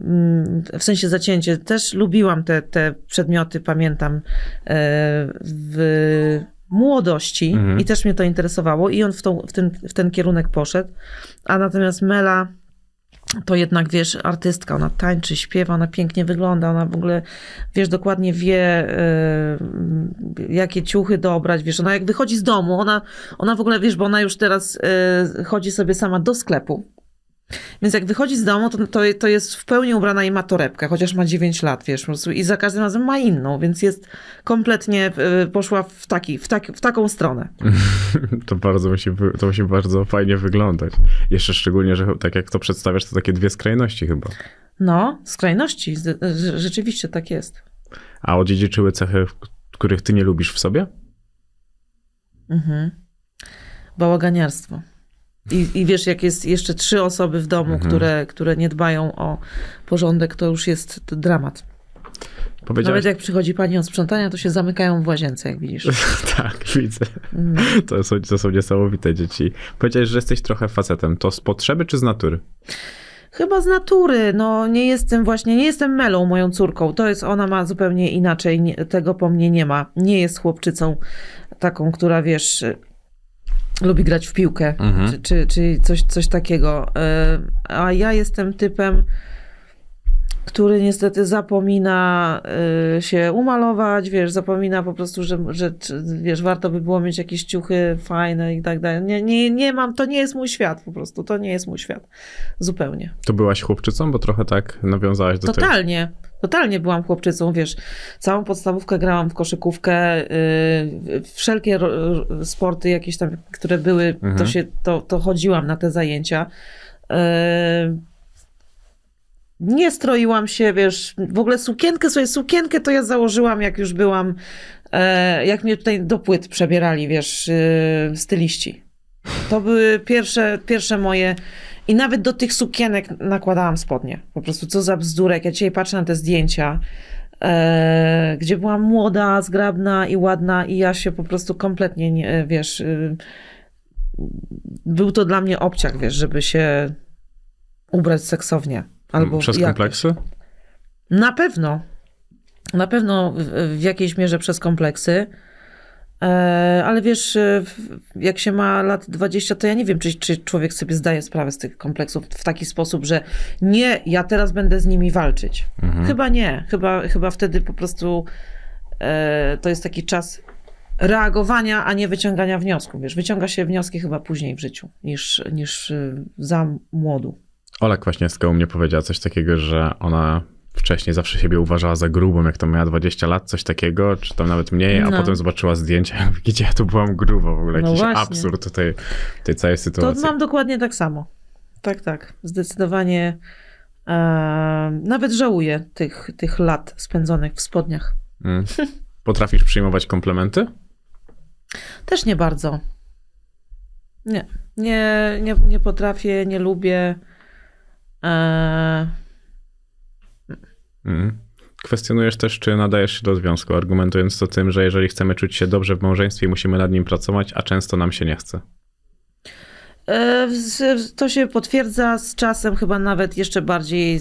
mm, w sensie zacięcie, też lubiłam te, te przedmioty, pamiętam, e, w młodości Mhm. i też mnie to interesowało i on w, tą, w, ten, w ten kierunek poszedł. A natomiast Mela to jednak, wiesz, artystka, ona tańczy, śpiewa, ona pięknie wygląda, ona w ogóle, wiesz, dokładnie wie, e, jakie ciuchy dobrać, wiesz, ona jak wychodzi z domu, ona, ona w ogóle, wiesz, bo ona już teraz e, chodzi sobie sama do sklepu, więc jak wychodzi z domu, to, to, to jest w pełni ubrana i ma torebkę, chociaż ma 9 lat, wiesz, po prostu i za każdym razem ma inną, więc jest kompletnie, e, poszła w, taki, w, taki, w taką stronę. To bardzo musi, to musi bardzo fajnie wyglądać. Jeszcze szczególnie, że tak jak to przedstawiasz, to takie dwie skrajności chyba. No, skrajności, rzeczywiście tak jest. A odziedziczyły cechy, których ty nie lubisz w sobie? Mhm. Bałaganiarstwo. I, I wiesz, jak jest jeszcze trzy osoby w domu, które, które nie dbają o porządek, to już jest dramat. Powiedziałeś... Nawet jak przychodzi pani od sprzątania, to się zamykają w łazience, jak widzisz. tak, widzę. Mm. To są, to są niesamowite dzieci. Powiedziałeś, że jesteś trochę facetem. To z potrzeby czy z natury? Chyba z natury, no nie jestem właśnie, nie jestem Melą, moją córką. To jest, ona ma zupełnie inaczej, tego po mnie nie ma. Nie jest chłopczycą taką, która wiesz, lubi grać w piłkę, Mhm. czy, czy, czy coś, coś takiego. Y, A ja jestem typem, który niestety zapomina y, się umalować, wiesz, zapomina po prostu, że, że wiesz, warto by było mieć jakieś ciuchy fajne i tak dalej. Nie, nie, nie mam, to nie jest mój świat po prostu, to nie jest mój świat. Zupełnie. To byłaś chłopczycą, bo trochę tak nawiązałaś do tego. Totalnie. Totalnie byłam chłopczycą, wiesz, całą podstawówkę grałam w koszykówkę, yy, wszelkie ro, sporty jakieś tam, które były, to Mhm. się, to, to chodziłam na te zajęcia. Yy, nie stroiłam się, wiesz, w ogóle sukienkę, sobie sukienkę to ja założyłam, jak już byłam, e, jak mnie tutaj do płyt przebierali, wiesz, yy, styliści. To były pierwsze, pierwsze moje. I nawet do tych sukienek nakładałam spodnie. Po prostu co za bzdurek. Ja dzisiaj patrzę na te zdjęcia, e, gdzie byłam młoda, zgrabna i ładna, i ja się po prostu kompletnie nie, wiesz. y, był to dla mnie obciach, wiesz, żeby się ubrać seksownie. Albo Przez jakoś. kompleksy? Na pewno. Na pewno w, w jakiejś mierze przez kompleksy. E, ale wiesz, e, jak się ma lat 20, to ja nie wiem, czy, czy człowiek sobie zdaje sprawę z tych kompleksów w taki sposób, że nie, ja teraz będę z nimi walczyć. Chyba nie. Chyba, chyba wtedy po prostu e, to jest taki czas reagowania, a nie wyciągania wniosków. Wiesz, wyciąga się wnioski chyba później w życiu niż, niż e, za młodu. Ola Kwaśniewska u mnie powiedziała coś takiego, że ona wcześniej zawsze siebie uważała za grubą, jak to miała 20 lat, coś takiego, czy tam nawet mniej, a No. potem zobaczyła zdjęcia, gdzie ja tu byłam grubo w ogóle, No jakiś właśnie. absurd tej, tej całej To sytuacji. mam dokładnie tak samo. Tak, tak. Zdecydowanie e, nawet żałuję tych, tych lat spędzonych w spodniach. Mm. Potrafisz przyjmować komplementy? Też nie bardzo. Nie. Nie, nie, nie potrafię, nie lubię. E, Mm. Kwestionujesz też, czy nadajesz się do związku, argumentując to tym, że jeżeli chcemy czuć się dobrze w małżeństwie, musimy nad nim pracować, a często nam się nie chce. E, z- To się potwierdza z czasem, chyba nawet jeszcze bardziej.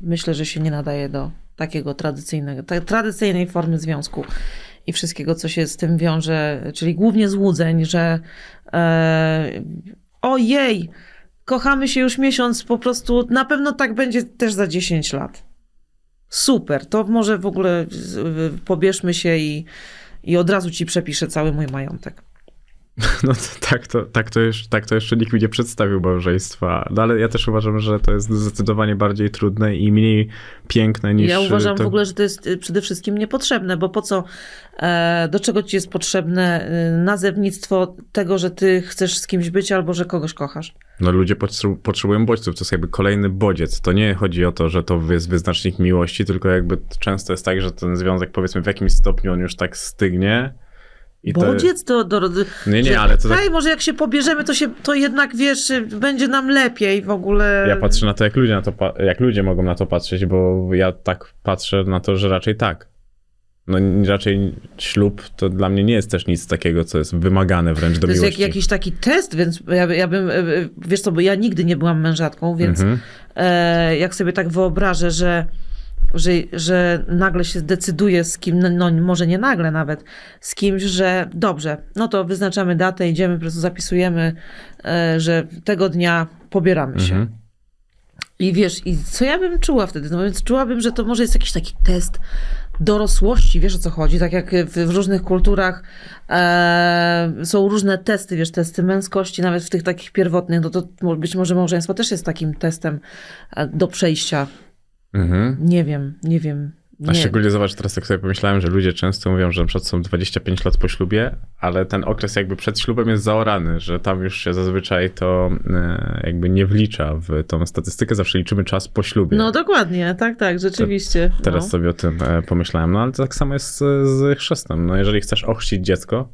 Myślę, że się nie nadaje do takiego tradycyjnego, tradycyjnej formy związku i wszystkiego, co się z tym wiąże, czyli głównie złudzeń, że e, ojej, kochamy się już miesiąc, po prostu na pewno tak będzie też za 10 lat. Super, to może w ogóle pobierzmy się i, i od razu ci przepiszę cały mój majątek. No to, tak, to, tak, to już, tak to jeszcze nikt mi nie przedstawił małżeństwa. No ale ja też uważam, że to jest zdecydowanie bardziej trudne i mniej piękne niż... Ja uważam to... w ogóle, że to jest y, przede wszystkim niepotrzebne, bo po co, e, do czego ci jest potrzebne y, nazewnictwo tego, że ty chcesz z kimś być albo że kogoś kochasz? No ludzie potrze- potrzebują bodźców, to jest jakby kolejny bodziec. To nie chodzi o to, że to jest wyznacznik miłości, tylko jakby często jest tak, że ten związek powiedzmy w jakimś stopniu on już tak stygnie. I. Bodziec to... Do, do, Nie, nie, ale to tak- Hej, może jak się pobierzemy, to, się, to jednak, wiesz, będzie nam lepiej w ogóle. Ja patrzę na to, jak ludzie, na to jak ludzie mogą na to patrzeć, bo ja tak patrzę na to, że raczej tak. No raczej ślub to dla mnie nie jest też nic takiego, co jest wymagane wręcz do To jest jak, miłości. jakiś taki test, więc ja, ja bym, y, y, wiesz co, bo ja nigdy nie byłam mężatką, więc Mhm. e, jak sobie tak wyobrażę, że, że, że nagle się decyduje z kim, no, no może nie nagle nawet, z kimś, że dobrze, no to wyznaczamy datę, idziemy, po prostu zapisujemy, e, że tego dnia pobieramy się. Mhm. I wiesz, i co ja bym czuła wtedy? No więc czułabym, że to może jest jakiś taki test dorosłości, wiesz o co chodzi? Tak jak w, w różnych kulturach e, są różne testy, wiesz, testy męskości, nawet w tych takich pierwotnych, no to być może małżeństwo też jest takim testem e, do przejścia. Mhm. Nie wiem, nie wiem. A Nie. szczególnie zobacz, teraz tak sobie pomyślałem, że ludzie często mówią, że na przykład są 25 lat po ślubie, ale ten okres jakby przed ślubem jest zaorany, że tam już się zazwyczaj to e, jakby nie wlicza w tą statystykę, zawsze liczymy czas po ślubie. No dokładnie, tak, tak, rzeczywiście. Teraz no. sobie o tym e, pomyślałem, no ale to tak samo jest z, z chrzestem. No jeżeli chcesz ochrzcić dziecko,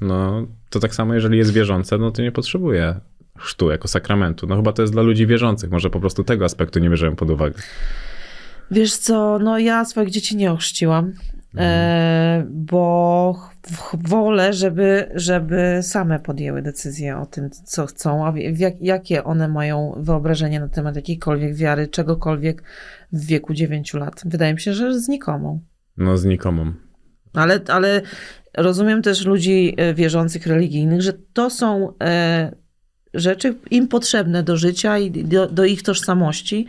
no to tak samo jeżeli jest wierzące, no to nie potrzebuje chrztu jako sakramentu. No chyba to jest dla ludzi wierzących, może po prostu tego aspektu nie bierzemy pod uwagę. Wiesz co, no ja swoich dzieci nie ochrzciłam, e, bo wolę, żeby, żeby same podjęły decyzję o tym, co chcą, a jak, jakie one mają wyobrażenie na temat jakiejkolwiek wiary, czegokolwiek w wieku 9 lat. Wydaje mi się, że znikomą. No znikomą. Ale, ale rozumiem też ludzi e, wierzących, religijnych, że to są e, rzeczy im potrzebne do życia i do, do ich tożsamości.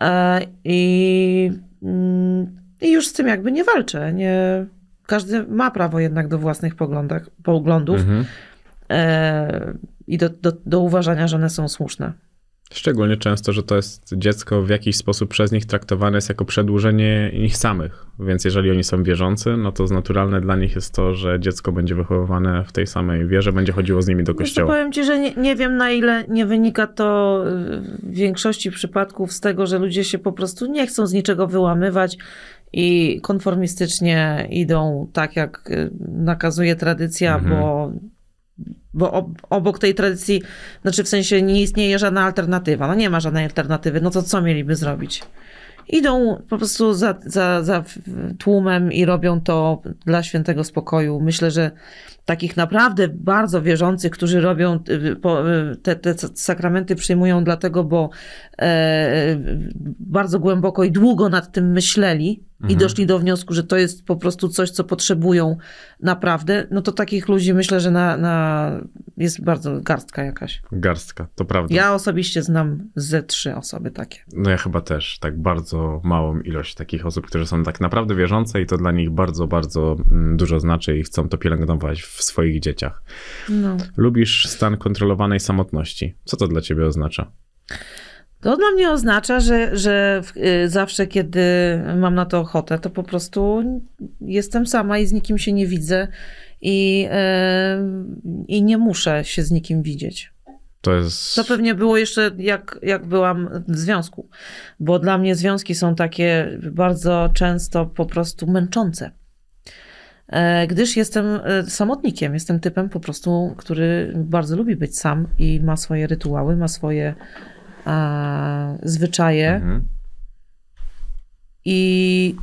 E, I, mm, I już z tym jakby nie walczę. Nie, każdy ma prawo jednak do własnych poglądach, poglądów Mhm. e, i do, do, do uważania, że one są słuszne. Szczególnie często, że to jest dziecko w jakiś sposób przez nich traktowane jest jako przedłużenie ich samych. Więc jeżeli oni są wierzący, no to naturalne dla nich jest to, że dziecko będzie wychowywane w tej samej wierze, będzie chodziło z nimi do Wiesz co, kościoła. powiem ci, że nie, nie wiem na ile nie wynika to y, w większości przypadków z tego, że ludzie się po prostu nie chcą z niczego wyłamywać i konformistycznie idą tak, jak y, nakazuje tradycja, Mhm. bo, bo ob, obok tej tradycji, znaczy w sensie nie istnieje żadna alternatywa. No nie ma żadnej alternatywy, no to co mieliby zrobić? Idą po prostu za, za, za tłumem i robią to dla świętego spokoju. Myślę, że takich naprawdę bardzo wierzących, którzy robią y, y, te, te sakramenty, przyjmują dlatego, bo e, bardzo głęboko i długo nad tym myśleli i doszli do wniosku, że to jest po prostu coś, co potrzebują naprawdę, no to takich ludzi myślę, że na, na jest bardzo garstka jakaś. Garstka, to prawda. Ja osobiście znam ze trzy osoby takie. No ja chyba też tak bardzo małą ilość takich osób, które są tak naprawdę wierzące i to dla nich bardzo, bardzo mm, dużo znaczy i chcą to pielęgnować w swoich dzieciach. No. Lubisz stan kontrolowanej samotności. Co to dla ciebie oznacza? To dla mnie oznacza, że, że y, zawsze, kiedy mam na to ochotę, to po prostu jestem sama i z nikim się nie widzę i, y, i nie muszę się z nikim widzieć. To jest... To pewnie było jeszcze jak, jak byłam w związku, bo dla mnie związki są takie bardzo często po prostu męczące. E, Gdyż jestem e, samotnikiem, jestem typem po prostu, który bardzo lubi być sam i ma swoje rytuały, ma swoje e, zwyczaje Mhm. i,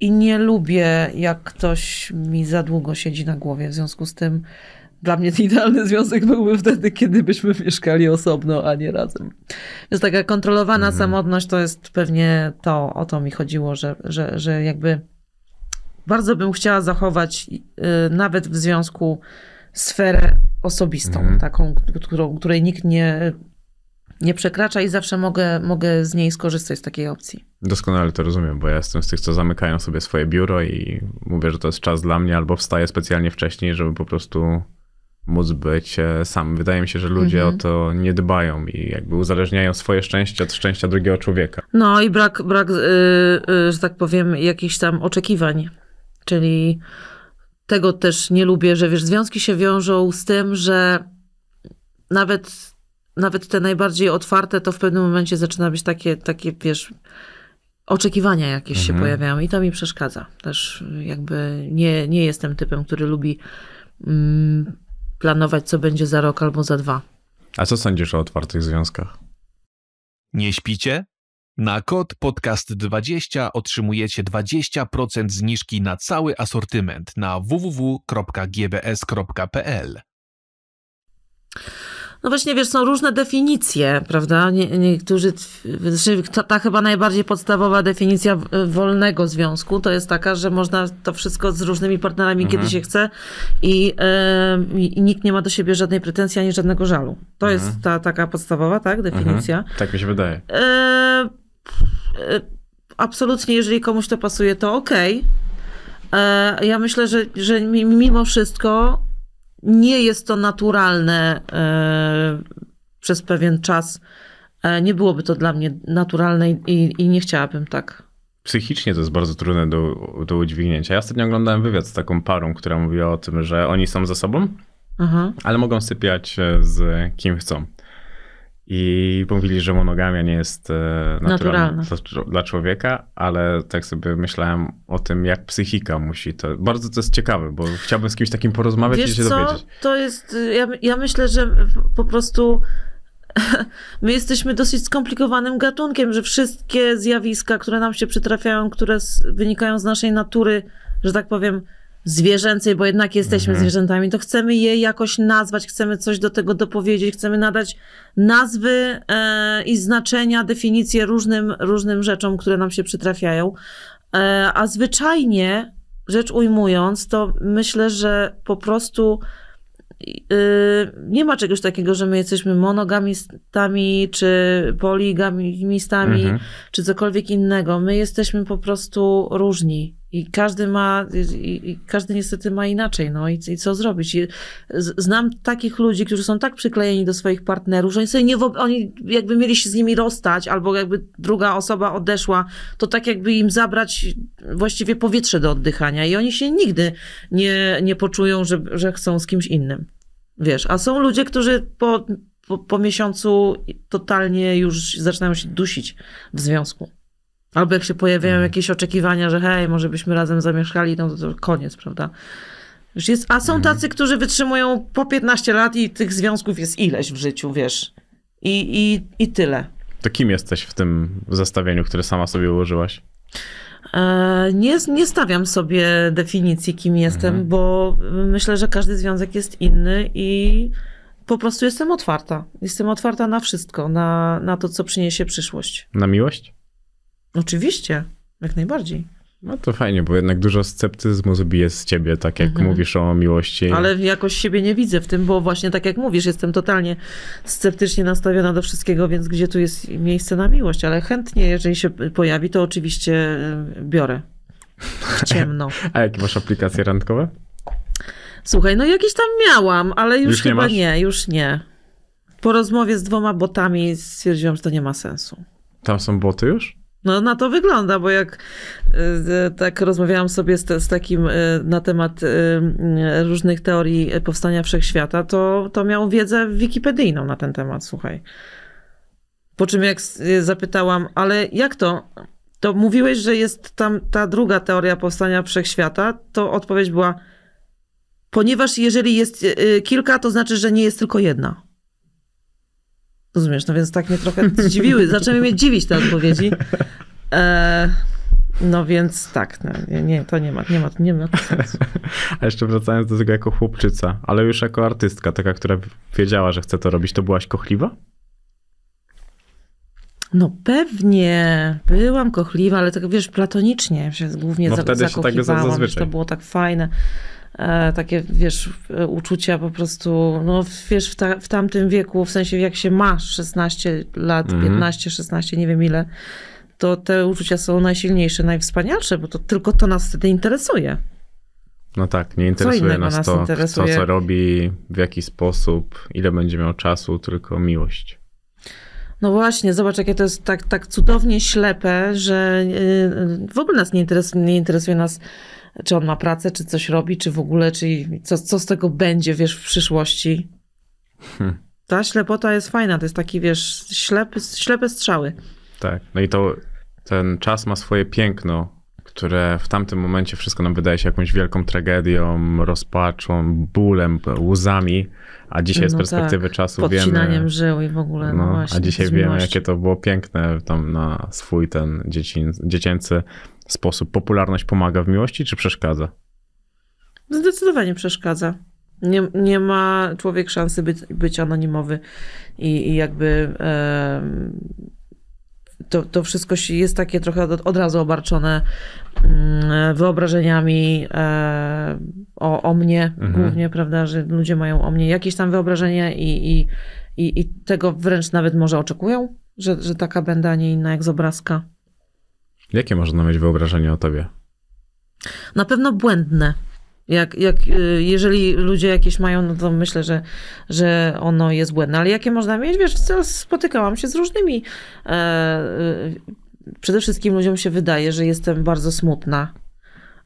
i nie lubię, jak ktoś mi za długo siedzi na głowie. W związku z tym dla mnie idealny związek byłby wtedy, kiedy byśmy mieszkali osobno, a nie razem. Więc taka kontrolowana samotność to jest pewnie to, o to mi chodziło, że, że, że jakby bardzo bym chciała zachować y, nawet w związku sferę osobistą, Mhm. taką, którą, której nikt nie, nie przekracza i zawsze mogę, mogę z niej skorzystać z takiej opcji. Doskonale to rozumiem, bo ja jestem z tych, co zamykają sobie swoje biuro i mówię, że to jest czas dla mnie, albo wstaję specjalnie wcześniej, żeby po prostu móc być e, sam. Wydaje mi się, że ludzie Mhm. o to nie dbają i jakby uzależniają swoje szczęście od szczęścia drugiego człowieka. No i brak, brak y, y, że tak powiem, jakichś tam oczekiwań. Czyli tego też nie lubię, że wiesz, związki się wiążą z tym, że nawet, nawet te najbardziej otwarte, to w pewnym momencie zaczyna być takie, takie wiesz, oczekiwania jakieś się Mhm. pojawiają i to mi przeszkadza. Też jakby nie, nie jestem typem, który lubi mm, planować, co będzie za rok albo za dwa. A co sądzisz o otwartych związkach? Nie śpicie? Na kod podcast20 otrzymujecie 20% zniżki na cały asortyment na www.gbs.pl. No właśnie, wiesz, są różne definicje, prawda? Nie, niektórzy, znaczy ta, ta chyba najbardziej podstawowa definicja wolnego związku to jest taka, że można to wszystko z różnymi partnerami, kiedy się chce i, em, i, nikt nie ma do siebie żadnej pretensji ani żadnego żalu. To jest ta taka podstawowa, tak, definicja. Tak mi się wydaje. E, e, absolutnie, jeżeli komuś to pasuje, to okej. E, Ja myślę, że, że mi- mimo wszystko nie jest to naturalne e, przez pewien czas. E, Nie byłoby to dla mnie naturalne i, i nie chciałabym tak. Psychicznie to jest bardzo trudne do, do udźwignięcia. Ja ostatnio oglądałem wywiad z taką parą, która mówiła o tym, że oni są ze sobą, Aha. ale mogą sypiać e, z kim chcą. I mówili, że monogamia nie jest e, naturalna, Naturalna. Dla, dla człowieka, ale tak sobie myślałem o tym, jak psychika musi to. Bardzo to jest ciekawe, bo chciałbym z kimś takim porozmawiać i Wiesz się co, dowiedzieć. to jest, y, ja, ja myślę, że po prostu my jesteśmy dosyć skomplikowanym gatunkiem, że wszystkie zjawiska, które nam się przytrafiają, które wynikają z naszej natury, że tak powiem, zwierzęcej, bo jednak jesteśmy Mhm. zwierzętami, to chcemy je jakoś nazwać, chcemy coś do tego dopowiedzieć, chcemy nadać nazwy e, i znaczenia, definicje różnym, różnym rzeczom, które nam się przytrafiają. E, a zwyczajnie rzecz ujmując, to myślę, że po prostu yy, nie ma czegoś takiego, że my jesteśmy monogamistami, czy poligamistami, Mhm. czy cokolwiek innego. My jesteśmy po prostu różni. I każdy ma, i, każdy niestety ma inaczej, no i, i co zrobić? I znam takich ludzi, którzy są tak przyklejeni do swoich partnerów, że oni sobie nie, oni jakby mieli się z nimi rozstać, albo jakby druga osoba odeszła, to tak jakby im zabrać właściwie powietrze do oddychania i oni się nigdy nie, nie poczują, że, że chcą z kimś innym. Wiesz, a są ludzie, którzy po, po, po miesiącu totalnie już zaczynają się dusić w związku. Albo jak się pojawiają jakieś oczekiwania, że hej, może byśmy razem zamieszkali, no to, to koniec, prawda? Już jest, a są tacy, którzy wytrzymują po 15 lat i tych związków jest ileś w życiu, wiesz. I, i, i tyle. To kim jesteś w tym zestawieniu, które sama sobie ułożyłaś? E, Nie, nie stawiam sobie definicji, kim jestem, bo myślę, że każdy związek jest inny i po prostu jestem otwarta. Jestem otwarta na wszystko, na, na to, co przyniesie przyszłość. Na miłość? Oczywiście, jak najbardziej. No to fajnie, bo jednak dużo sceptyzmu zbije z ciebie, tak jak Mhm. mówisz o miłości. Ale jakoś siebie nie widzę w tym, bo właśnie tak jak mówisz, jestem totalnie sceptycznie nastawiona do wszystkiego, więc gdzie tu jest miejsce na miłość? Ale chętnie, jeżeli się pojawi, to oczywiście y, biorę. W ciemno. A jakie masz aplikacje randkowe? Słuchaj, no jakieś tam miałam, ale już, Już nie chyba masz? nie, już nie. po rozmowie z dwoma botami stwierdziłam, że to nie ma sensu. Tam są boty już? No na to wygląda, bo jak y, tak rozmawiałam sobie z, z takim y, na temat y, różnych teorii powstania wszechświata, to, to miał wiedzę wikipedyjną na ten temat, słuchaj. Po czym jak zapytałam, ale jak to? To mówiłeś, że jest tam ta druga teoria powstania wszechświata, to odpowiedź była, ponieważ jeżeli jest kilka, to znaczy, że nie jest tylko jedna. Rozumiesz, no więc tak mnie trochę zdziwiły. Zaczęły mnie dziwić te odpowiedzi. E, no więc tak, no, nie, to nie ma, nie ma, nie ma sensu. A jeszcze wracając do tego jako chłopczyca, ale już jako artystka, taka, która wiedziała, że chce to robić, to byłaś kochliwa? No pewnie, byłam kochliwa, ale tak wiesz, platonicznie się głównie No wtedy się tak zazwyczaj. to było tak fajne. E, takie, wiesz, e, uczucia po prostu, no wiesz, w, ta, w tamtym wieku, w sensie jak się masz 16 lat, Mhm. 15, 16, nie wiem ile, to te uczucia są najsilniejsze, najwspanialsze, bo to tylko to nas wtedy interesuje. No tak, nie interesuje nas nas to, interesuje? to, co robi, w jaki sposób, ile będzie miał czasu, tylko miłość. No właśnie, zobacz, jakie to jest tak, tak cudownie ślepe, że yy, w ogóle nas nie interesuje, nie interesuje nas, czy on ma pracę, czy coś robi, czy w ogóle, czy co, co z tego będzie, wiesz, w przyszłości. Hmm. Ta ślepota jest fajna, to jest taki, wiesz, ślepy, ślepe strzały. Tak, no i to ten czas ma swoje piękno, które w tamtym momencie wszystko nam wydaje się jakąś wielką tragedią, rozpaczą, bólem, łzami, a dzisiaj z No perspektywy tak, czasu Podcinaniem wiemy... żył i w ogóle, no, No, właśnie. a dzisiaj z wiemy, miłością. jakie to było piękne tam na swój ten dzieci, dziecięcy sposób. Popularność pomaga w miłości, czy przeszkadza? Zdecydowanie przeszkadza. Nie, nie ma człowiek szansy być, być anonimowy i, i jakby to, to wszystko jest takie trochę od, razu obarczone mm, wyobrażeniami e, o, o mnie Mhm. głównie, prawda, że ludzie mają o mnie jakieś tam wyobrażenia i, i, i, i tego wręcz nawet może oczekują, że, że taka będę, a nie inna jak z obrazka. Jakie można mieć wyobrażenie o tobie? Na pewno błędne. Jak, jak, y, jeżeli ludzie jakieś mają, no to myślę, że, że ono jest błędne. Ale jakie można mieć? Wiesz, spotykałam się z różnymi. E, y, przede wszystkim ludziom się wydaje, że jestem bardzo smutna.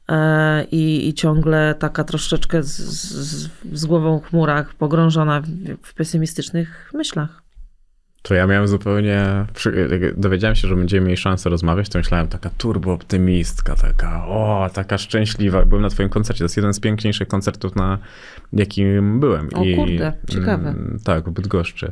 E, i, I ciągle taka troszeczkę z, z, z głową w chmurach, pogrążona w, w pesymistycznych myślach. To ja miałem zupełnie. jak Dowiedziałem się, że będziemy mieli szansę rozmawiać, to myślałem taka turbo optymistka, taka, o, taka szczęśliwa. Byłem na Twoim koncercie. To jest jeden z piękniejszych koncertów, na jakim byłem. O kurde, ciekawe. mm, Tak, w Bydgoszczy.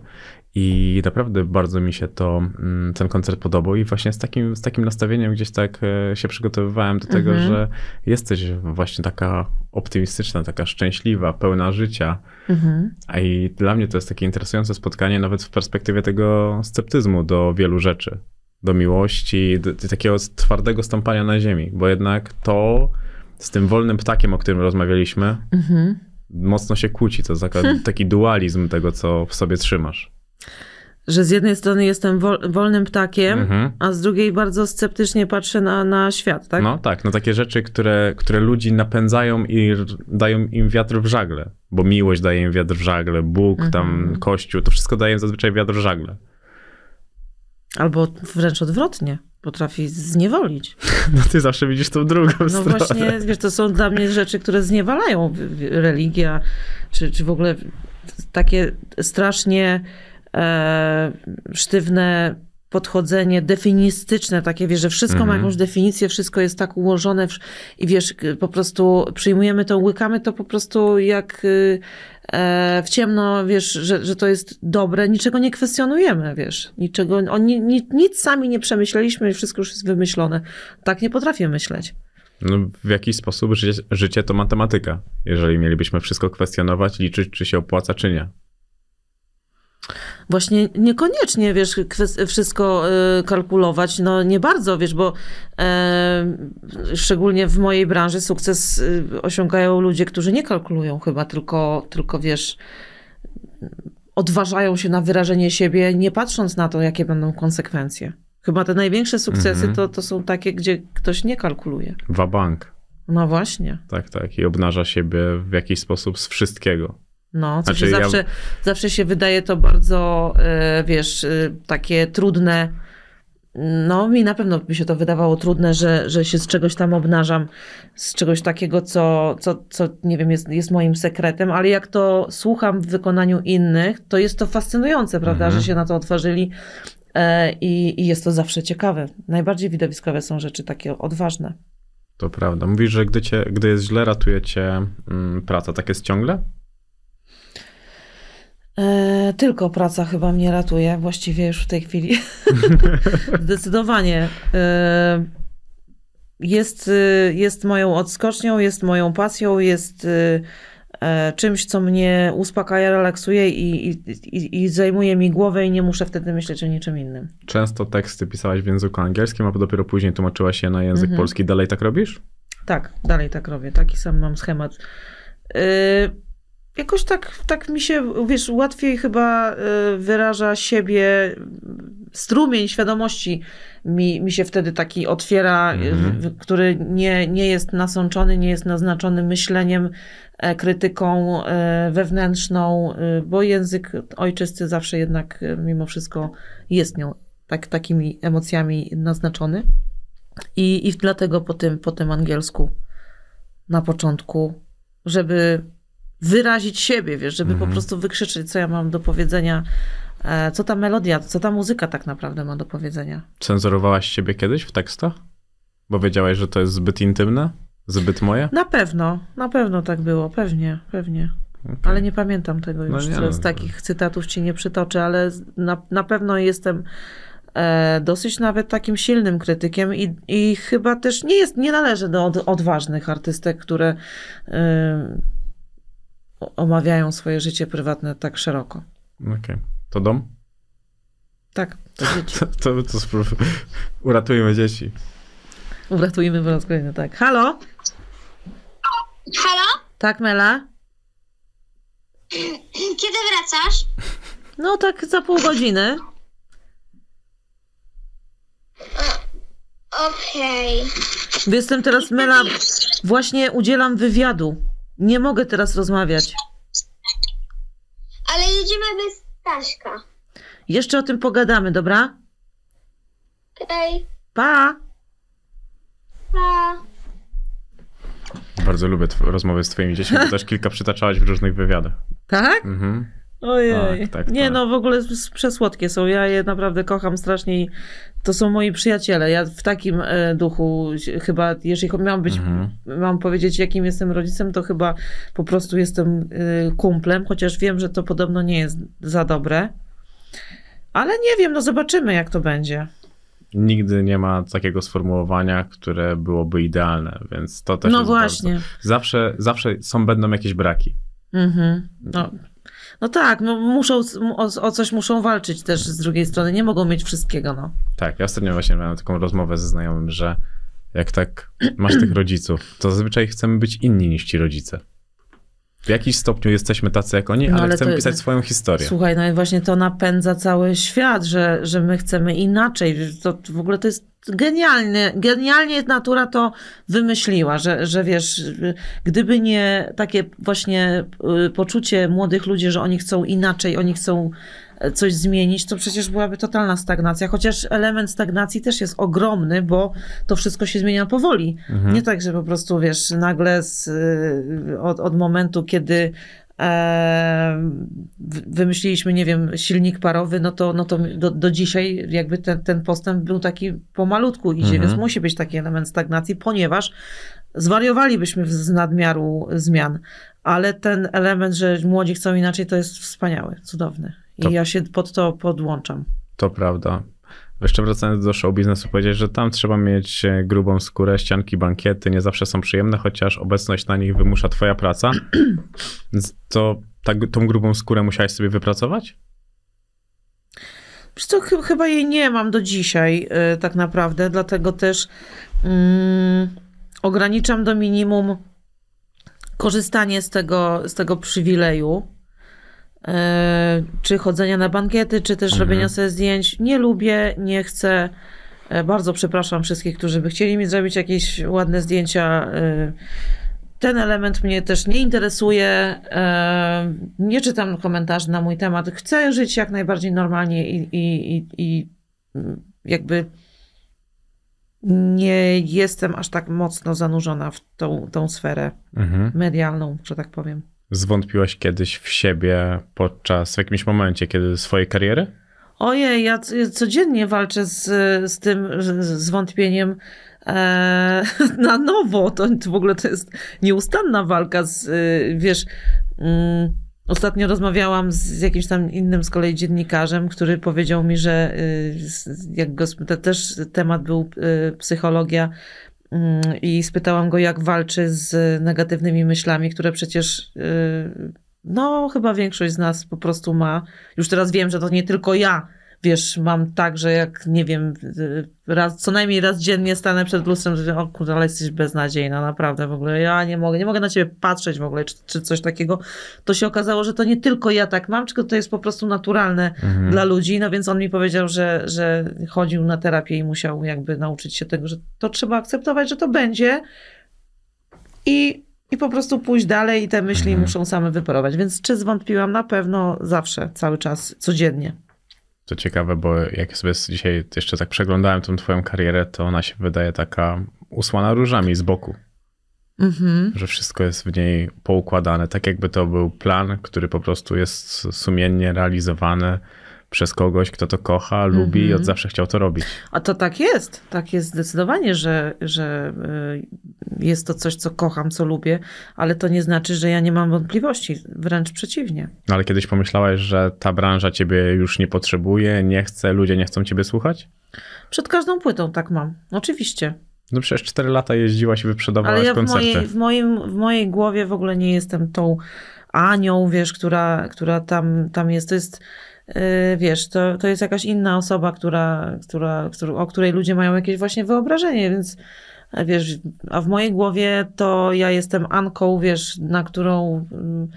I naprawdę bardzo mi się to, mm, ten koncert podobał i właśnie z takim, z takim nastawieniem gdzieś tak e, się przygotowywałem do tego, Mhm. że jesteś właśnie taka optymistyczna, taka szczęśliwa, pełna życia. Mhm. A i dla mnie to jest takie interesujące spotkanie, nawet w perspektywie tego sceptyzmu do wielu rzeczy. Do miłości, do, do takiego twardego stąpania na ziemi, bo jednak to z tym wolnym ptakiem, o którym rozmawialiśmy, Mhm. mocno się kłóci. To taki dualizm tego, co w sobie trzymasz. Że z jednej strony jestem wol, wolnym ptakiem, Mhm. a z drugiej bardzo sceptycznie patrzę na, na świat, tak? No tak, no takie rzeczy, które, które ludzi napędzają i dają im wiatr w żagle, bo miłość daje im wiatr w żagle, Bóg, tam Mhm. Kościół, to wszystko daje im zazwyczaj wiatr w żagle. Albo wręcz odwrotnie, potrafi zniewolić. No ty zawsze widzisz tą drugą No stronę. właśnie, wiesz, to są dla mnie rzeczy, które zniewalają religia, czy, czy w ogóle takie strasznie sztywne podchodzenie definistyczne, takie wiesz, że wszystko ma Mhm. jakąś definicję, wszystko jest tak ułożone w- i wiesz, po prostu przyjmujemy to, łykamy to po prostu jak y, e, w ciemno, wiesz, że, że to jest dobre, niczego nie kwestionujemy, wiesz, niczego, oni, ni, nic sami nie przemyśleliśmy, wszystko już jest wymyślone. Tak nie potrafię myśleć. No, w jakiś sposób życie, życie to matematyka. Jeżeli mielibyśmy wszystko kwestionować, liczyć, czy się opłaca, czy nie. Właśnie niekoniecznie, wiesz, wszystko y, kalkulować, no nie bardzo, wiesz, bo e, szczególnie w mojej branży sukces y, osiągają ludzie, którzy nie kalkulują chyba, tylko, tylko wiesz, odważają się na wyrażenie siebie, nie patrząc na to, jakie będą konsekwencje. Chyba te największe sukcesy Mhm. to, to są takie, gdzie ktoś nie kalkuluje. Wabank. No właśnie. Tak, tak. I obnaża siebie w jakiś sposób z wszystkiego. No, co Znaczy, się ja- zawsze, zawsze się wydaje to bardzo, e, wiesz, e, takie trudne. No, mi na pewno by się to wydawało trudne, że, że się z czegoś tam obnażam, z czegoś takiego, co, co, co nie wiem, jest, jest moim sekretem, ale jak to słucham w wykonaniu innych, to jest to fascynujące, prawda, Mhm. że się na to otworzyli e, i, i jest to zawsze ciekawe. Najbardziej widowiskowe są rzeczy takie odważne. To prawda. Mówisz, że gdy, cię, gdy jest źle, ratuje cię mm, praca. Tak jest ciągle? E, tylko praca chyba mnie ratuje, właściwie już w tej chwili. Zdecydowanie. E, jest, y, jest moją odskocznią, jest moją pasją, jest y, e, czymś, co mnie uspokaja, relaksuje i, i, i, i zajmuje mi głowę i nie muszę wtedy myśleć o niczym innym. Często teksty pisałaś w języku angielskim, a dopiero później tłumaczyłaś je na język Mhm. polski. Dalej tak robisz? Tak, dalej tak robię. Taki sam mam schemat. Yy, jakoś tak, tak mi się, wiesz, łatwiej chyba yy, wyraża siebie, strumień świadomości mi, mi się wtedy taki otwiera, Mhm. yy, który nie, nie jest nasączony, nie jest naznaczony myśleniem, e, krytyką e, wewnętrzną, e, bo język ojczysty zawsze jednak e, mimo wszystko jest nią, tak, takimi emocjami naznaczony. I, I dlatego po tym, po tym angielsku na początku, żeby wyrazić siebie, wiesz, żeby Mhm. po prostu wykrzyczeć, co ja mam do powiedzenia, e, co ta melodia, co ta muzyka tak naprawdę ma do powiedzenia. Cenzurowałaś siebie kiedyś w tekstach? Bo wiedziałaś, że to jest zbyt intymne? Zbyt moje? Na pewno, na pewno tak było, pewnie, pewnie. Okej. Ale nie pamiętam tego No już. nie, Teraz no. takich cytatów ci nie przytoczę, ale na, na pewno jestem e, dosyć nawet takim silnym krytykiem i, i chyba też nie jest, nie należy do od, odważnych artystek, które o- omawiają swoje życie prywatne tak szeroko. Okej. To dom? Tak, to dzieci. To, to, to sprób... Uratujmy dzieci. Uratujmy po raz kolejny, tak. Halo? Halo? Tak, Mela? Kiedy wracasz? No tak za pół godziny. Okej. Jestem teraz, Mela, właśnie udzielam wywiadu. Nie mogę teraz rozmawiać. Ale jedziemy bez Staśka. Jeszcze o tym pogadamy, dobra? Okej. Pa! Pa. Bardzo lubię rozmowy z twoimi dziećmi, bo też kilka przytaczałaś w różnych wywiadach. Tak? Mhm. Ojej. Tak, tak, nie, tak. no w ogóle przesłodkie są. Ja je naprawdę kocham strasznie to są moi przyjaciele. Ja w takim e, duchu chyba, jeżeli miałam być, Mhm. mam powiedzieć, jakim jestem rodzicem, to chyba po prostu jestem e, kumplem, chociaż wiem, że to podobno nie jest za dobre. Ale nie wiem, no zobaczymy, jak to będzie. Nigdy nie ma takiego sformułowania, które byłoby idealne, więc to też no właśnie. Bardzo... Zawsze, zawsze są, będą jakieś braki. Mhm. No. No tak, no muszą, o, o coś muszą walczyć też z drugiej strony. Nie mogą mieć wszystkiego, no. Tak, ja ostatnio właśnie miałem taką rozmowę ze znajomym, że jak tak masz tych rodziców, to zazwyczaj chcemy być inni niż ci rodzice. W jakiś stopniu jesteśmy tacy jak oni, No, ale, ale chcemy to- pisać swoją historię. Słuchaj, no i właśnie to napędza cały świat, że, że my chcemy inaczej. To w ogóle to jest genialne. Genialnie natura to wymyśliła, że, że wiesz, gdyby nie takie właśnie y, poczucie młodych ludzi, że oni chcą inaczej, oni chcą coś zmienić, to przecież byłaby totalna stagnacja. Chociaż element stagnacji też jest ogromny, bo to wszystko się zmienia powoli. Mhm. Nie tak, że po prostu wiesz, nagle z, y, od, od momentu, kiedy e, wymyśliliśmy, nie wiem, silnik parowy, no to, no to do, do dzisiaj jakby ten, ten postęp był taki pomalutku idzie, Mhm. więc musi być taki element stagnacji, ponieważ zwariowalibyśmy z nadmiaru zmian. Ale ten element, że młodzi chcą inaczej, to jest wspaniały, cudowny. I To- ja się pod to podłączam. To prawda. Jeszcze wracając do show biznesu, powiedzieć, że tam trzeba mieć e, grubą skórę, ścianki, bankiety, nie zawsze są przyjemne, chociaż obecność na nich wymusza twoja praca. To tak, tą grubą skórę musiałeś sobie wypracować? Wiesz co, chy- chyba jej nie mam do dzisiaj y, tak naprawdę, dlatego też mm, ograniczam do minimum korzystanie z tego, z tego przywileju. Y, czy chodzenia na bankiety, czy też Mhm. robienia sobie zdjęć. Nie lubię, nie chcę. Y, Bardzo przepraszam wszystkich, którzy by chcieli mi zrobić jakieś ładne zdjęcia. y, ten element mnie też nie interesuje. E, nie czytam komentarzy na mój temat. Chcę żyć jak najbardziej normalnie i, i, i, i jakby nie jestem aż tak mocno zanurzona w tą, tą sferę Mhm. medialną, że tak powiem. Zwątpiłaś kiedyś w siebie podczas, w jakimś momencie, kiedy swojej kariery? Ojej, ja codziennie walczę z, z tym z- z wątpieniem e, na nowo. To, to w ogóle to jest nieustanna walka z, y, wiesz, mm, ostatnio rozmawiałam z jakimś tam innym z kolei dziennikarzem, który powiedział mi, że y, jak go, też temat był y, psychologia i spytałam go, jak walczy z negatywnymi myślami, które przecież y, no, chyba większość z nas po prostu ma. Już teraz wiem, że to nie tylko ja. Wiesz, mam tak, że jak, nie wiem, y, raz, co najmniej raz dziennie stanę przed lustrem, że o kurde, ale jesteś beznadziejna, naprawdę w ogóle. Ja nie mogę, nie mogę na ciebie patrzeć w ogóle, czy, czy coś takiego. To się okazało, że to nie tylko ja tak mam, tylko to jest po prostu naturalne dla ludzi. No więc on mi powiedział, że, że chodził na terapię i musiał jakby nauczyć się tego, że to trzeba akceptować, że to będzie i, i po prostu pójść dalej i te myśli muszą same wyparować. Więc czy zwątpiłam? Na pewno zawsze, cały czas, codziennie. To ciekawe, bo jak sobie dzisiaj jeszcze tak przeglądałem tą twoją karierę, to ona się wydaje taka usłana różami z boku. Mhm. Że wszystko jest w niej poukładane, tak jakby to był plan, który po prostu jest sumiennie realizowany przez kogoś, kto to kocha, lubi i Mhm. od zawsze chciał to robić. A to tak jest. Tak jest zdecydowanie, że, że y, jest to coś, co kocham, co lubię, ale to nie znaczy, że ja nie mam wątpliwości. Wręcz przeciwnie. No ale kiedyś pomyślałaś, że ta branża ciebie już nie potrzebuje, nie chce, ludzie nie chcą ciebie słuchać? Przed każdą płytą tak mam. Oczywiście. No przecież 4 lata jeździłaś i wyprzedawałaś Ale ja w koncerty. mojej, w, moim, w mojej głowie w ogóle nie jestem tą Anią, wiesz, która, która tam, tam jest. To jest, wiesz, to, to jest jakaś inna osoba, która, która, którą- o której ludzie mają jakieś właśnie wyobrażenie, więc e, wiesz, a w mojej głowie to ja jestem Anką, wiesz, na którą mm,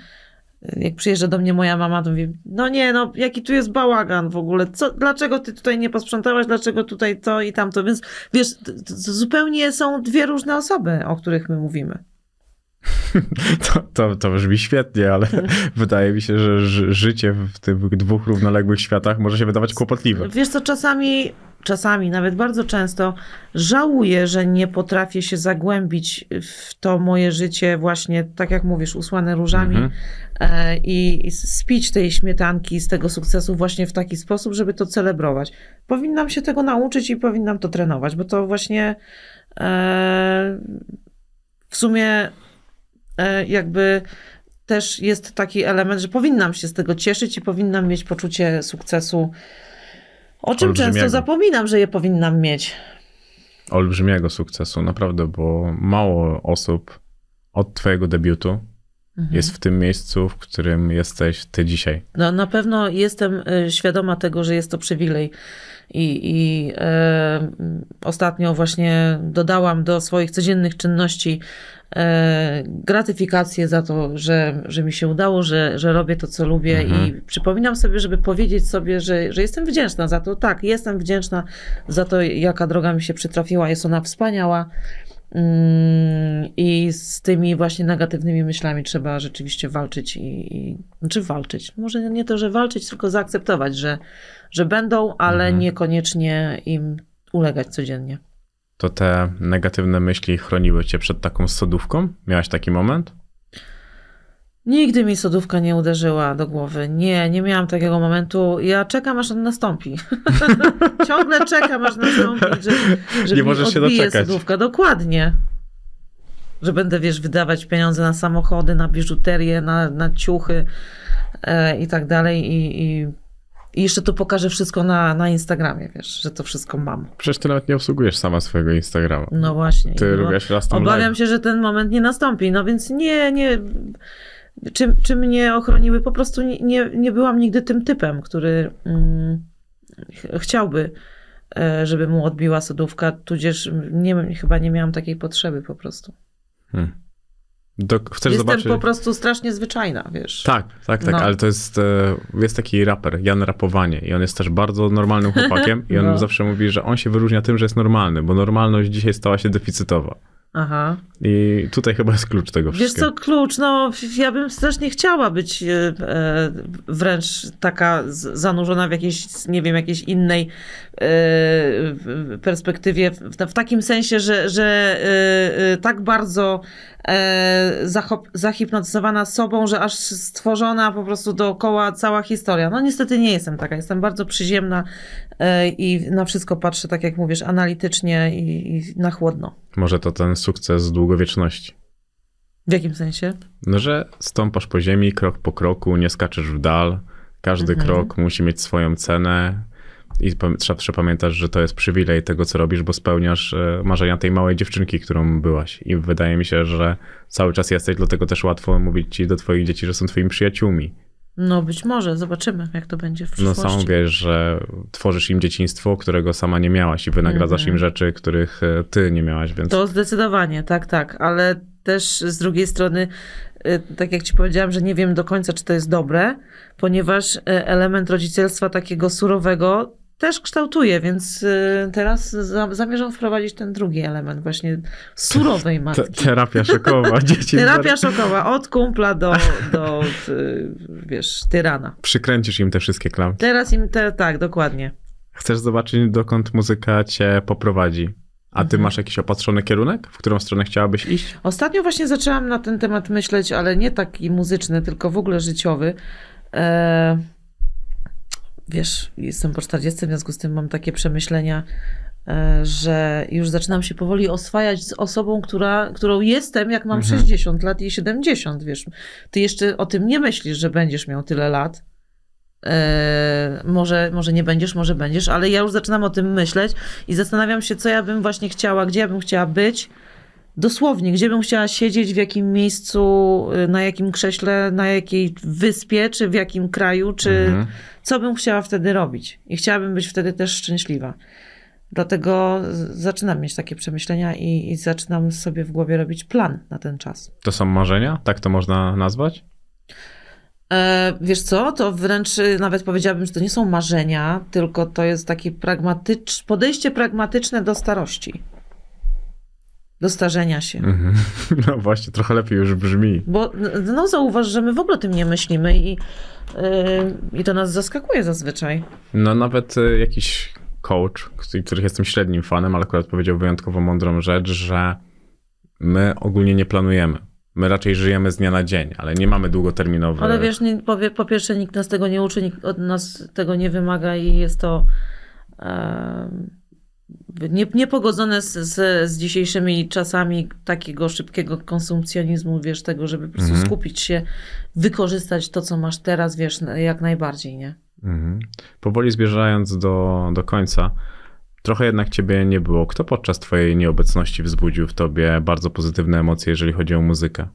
jak przyjeżdża do mnie moja mama, to mówi, no nie, no jaki tu jest bałagan w ogóle, co, dlaczego ty tutaj nie posprzątałaś, dlaczego tutaj to i tamto, więc wiesz, zupełnie są dwie różne osoby, o których my mówimy. To, to, to brzmi świetnie, ale wydaje mi się, że ży- życie w tych dwóch równoległych światach może się wydawać kłopotliwe. Wiesz co, czasami, czasami, nawet bardzo często żałuję, że nie potrafię się zagłębić w to moje życie właśnie, tak jak mówisz, usłane różami Mhm. e, i, i spić tej śmietanki z tego sukcesu właśnie w taki sposób, żeby to celebrować. Powinnam się tego nauczyć i powinnam to trenować, bo to właśnie e, w sumie jakby też jest taki element, że powinnam się z tego cieszyć i powinnam mieć poczucie sukcesu, o czym Olbrzymiego. często zapominam, że je powinnam mieć. Olbrzymiego sukcesu, naprawdę, bo mało osób od twojego debiutu Mhm. jest w tym miejscu, w którym jesteś ty dzisiaj. No, na pewno jestem y, świadoma tego, że jest to przywilej. I, i e, ostatnio właśnie dodałam do swoich codziennych czynności e, gratyfikację za to, że, że mi się udało, że, że robię to, co lubię. Mhm. I przypominam sobie, żeby powiedzieć sobie, że, że jestem wdzięczna za to. Tak, jestem wdzięczna za to, jaka droga mi się przytrafiła. Jest ona wspaniała. Mm, I z tymi właśnie negatywnymi myślami trzeba rzeczywiście walczyć i, i znaczy walczyć. Może nie to, że walczyć, tylko zaakceptować, że, że będą, ale Mhm. niekoniecznie im ulegać codziennie. To te negatywne myśli chroniły cię przed taką sodówką? Miałaś taki moment? Nigdy mi sodówka nie uderzyła do głowy. Nie, nie miałam takiego momentu. Ja czekam, aż on nastąpi. Ciągle czekam, aż nastąpi, że, że Nie mi możesz się doczekać. sodówka. Dokładnie. Że będę, wiesz, wydawać pieniądze na samochody, na biżuterię, na, na ciuchy e, i tak dalej. I, i, I jeszcze to pokażę wszystko na, na Instagramie, wiesz, że to wszystko mam. Przecież ty nawet nie obsługujesz sama swojego Instagrama. No właśnie. Ty I robiłaś raz tam Obawiam live. się, że ten moment nie nastąpi. No więc nie, nie. Czy, czy mnie ochroniły? Po prostu nie, nie, nie byłam nigdy tym typem, który mm, ch- chciałby, e, żeby mu odbiła sodówka, tudzież nie, chyba nie miałam takiej potrzeby po prostu. Hmm. Do, chcesz Jestem zobaczyć? po prostu strasznie zwyczajna, wiesz. Tak, tak, tak, No. ale to jest, e, jest taki raper, Jan Rapowanie i on jest też bardzo normalnym chłopakiem i on No. zawsze mówi, że on się wyróżnia tym, że jest normalny, bo normalność dzisiaj stała się deficytowa. Aha. I tutaj chyba jest klucz tego Wiesz wszystkiego. co, klucz, no ja bym strasznie chciała być e, e, wręcz taka zanurzona w jakiejś, nie wiem, jakiejś innej e, perspektywie, w, w takim sensie, że, że e, e, tak bardzo zahipnotyzowana sobą, że aż stworzona po prostu dookoła cała historia. No niestety nie jestem taka, jestem bardzo przyziemna e, i na wszystko patrzę, tak jak mówisz, analitycznie i, i na chłodno. Może to ten sukces długowieczności. W jakim sensie? No, że stąpasz po ziemi krok po kroku, nie skaczesz w dal. Każdy Mhm. krok musi mieć swoją cenę. I trzeba, pamiętać, że to jest przywilej tego, co robisz, bo spełniasz e, marzenia tej małej dziewczynki, którą byłaś. I wydaje mi się, że cały czas jesteś, dlatego też łatwo mówić ci do twoich dzieci, że są twoimi przyjaciółmi. No być może, zobaczymy jak to będzie w No przyszłości. sam wiesz, że tworzysz im dzieciństwo, którego sama nie miałaś i wynagradzasz Mhm. im rzeczy, których e, ty nie miałaś, więc To zdecydowanie, tak, tak, ale też z drugiej strony, y, tak jak ci powiedziałam, że nie wiem do końca, czy to jest dobre, ponieważ element rodzicielstwa takiego surowego też kształtuje, więc y, teraz za- zamierzam wprowadzić ten drugi element właśnie surowej te, matki. terapia szokowa. Dzieci Terapia szokowa, od kumpla do, do y, wiesz, tyrana. Przykręcisz im te wszystkie klamki. Teraz im te, tak, dokładnie. Chcesz zobaczyć, dokąd muzyka cię poprowadzi. A ty Mhm. masz jakiś opatrzony kierunek? W którą stronę chciałabyś iść? Ostatnio właśnie zaczęłam na ten temat myśleć, ale nie taki muzyczny, tylko w ogóle życiowy. E, wiesz, jestem po 40, w związku z tym mam takie przemyślenia, e, że już zaczynam się powoli oswajać z osobą, która, którą jestem, jak mam Mhm. 60 lat i 70, wiesz. Ty jeszcze o tym nie myślisz, że będziesz miał tyle lat. E, może, może nie będziesz, może będziesz, ale ja już zaczynam o tym myśleć i zastanawiam się, co ja bym właśnie chciała, gdzie ja bym chciała być. Dosłownie, gdzie bym chciała siedzieć, w jakim miejscu, y, na jakim krześle, na jakiej wyspie, czy w jakim kraju, czy Mhm. co bym chciała wtedy robić. I chciałabym być wtedy też szczęśliwa. Dlatego zaczynam mieć takie przemyślenia i, i zaczynam sobie w głowie robić plan na ten czas. To są marzenia? Tak to można nazwać? E, wiesz co, to wręcz y, nawet powiedziałabym, że to nie są marzenia, tylko to jest takie pragmatycz, podejście pragmatyczne do starości. Do starzenia się. Mhm. No właśnie, trochę lepiej już brzmi. Bo no zauważ, że my w ogóle o tym nie myślimy i, yy, i to nas zaskakuje zazwyczaj. No nawet y, jakiś coach, który- których jestem średnim fanem, ale akurat powiedział wyjątkowo mądrą rzecz, że my ogólnie nie planujemy. My raczej żyjemy z dnia na dzień, ale nie mamy długoterminowych. Ale wiesz, nie, po, po pierwsze nikt nas tego nie uczy, nikt od nas tego nie wymaga i jest to em, nie, niepogodzone z, z, z dzisiejszymi czasami takiego szybkiego konsumpcjonizmu, wiesz, tego, żeby po prostu Mhm. skupić się, wykorzystać to, co masz teraz, wiesz, jak najbardziej, nie? Mhm. Powoli zmierzając do, do końca, trochę jednak ciebie nie było. Kto podczas twojej nieobecności wzbudził w tobie bardzo pozytywne emocje, jeżeli chodzi o muzykę?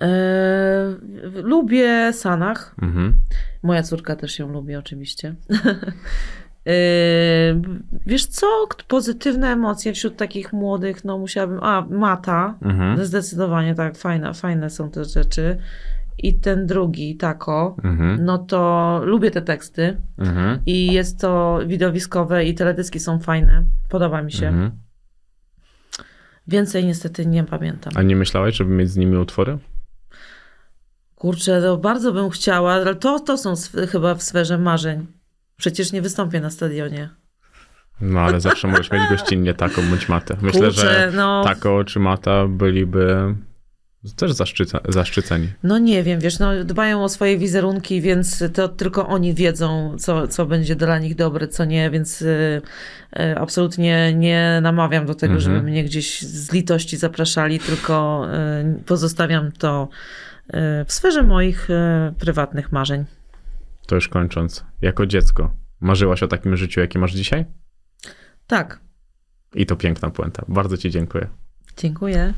E, lubię Sanach. Mhm. Moja córka też ją lubi, oczywiście. Yy, Wiesz co, pozytywne emocje wśród takich młodych, no musiałabym. A, Mata. Mhm. Zdecydowanie tak, fajne, fajne są te rzeczy. I ten drugi, Tako, Mhm. no to lubię te teksty Mhm. i jest to widowiskowe i teledyski są fajne. Podoba mi się. Mhm. Więcej niestety nie pamiętam. A nie myślałeś, żeby mieć z nimi utwory? Kurczę, no bardzo bym chciała, ale to, to są chyba w sferze marzeń. Przecież nie wystąpię na stadionie. No ale zawsze możesz mieć gościnnie taką bądź matę. Myślę, Kurczę, że no, tako czy mata byliby też zaszczyca, zaszczyceni. no nie wiem, wiesz, no dbają o swoje wizerunki, więc to tylko oni wiedzą, co, co będzie dla nich dobre, co nie, więc y, y, absolutnie nie namawiam do tego, Mhm. żeby mnie gdzieś z litości zapraszali, tylko y, pozostawiam to y, w sferze moich y, prywatnych marzeń. To już kończąc, jako dziecko marzyłaś o takim życiu, jakie masz dzisiaj? Tak. I to piękna puenta. Bardzo Ci dziękuję. Dziękuję.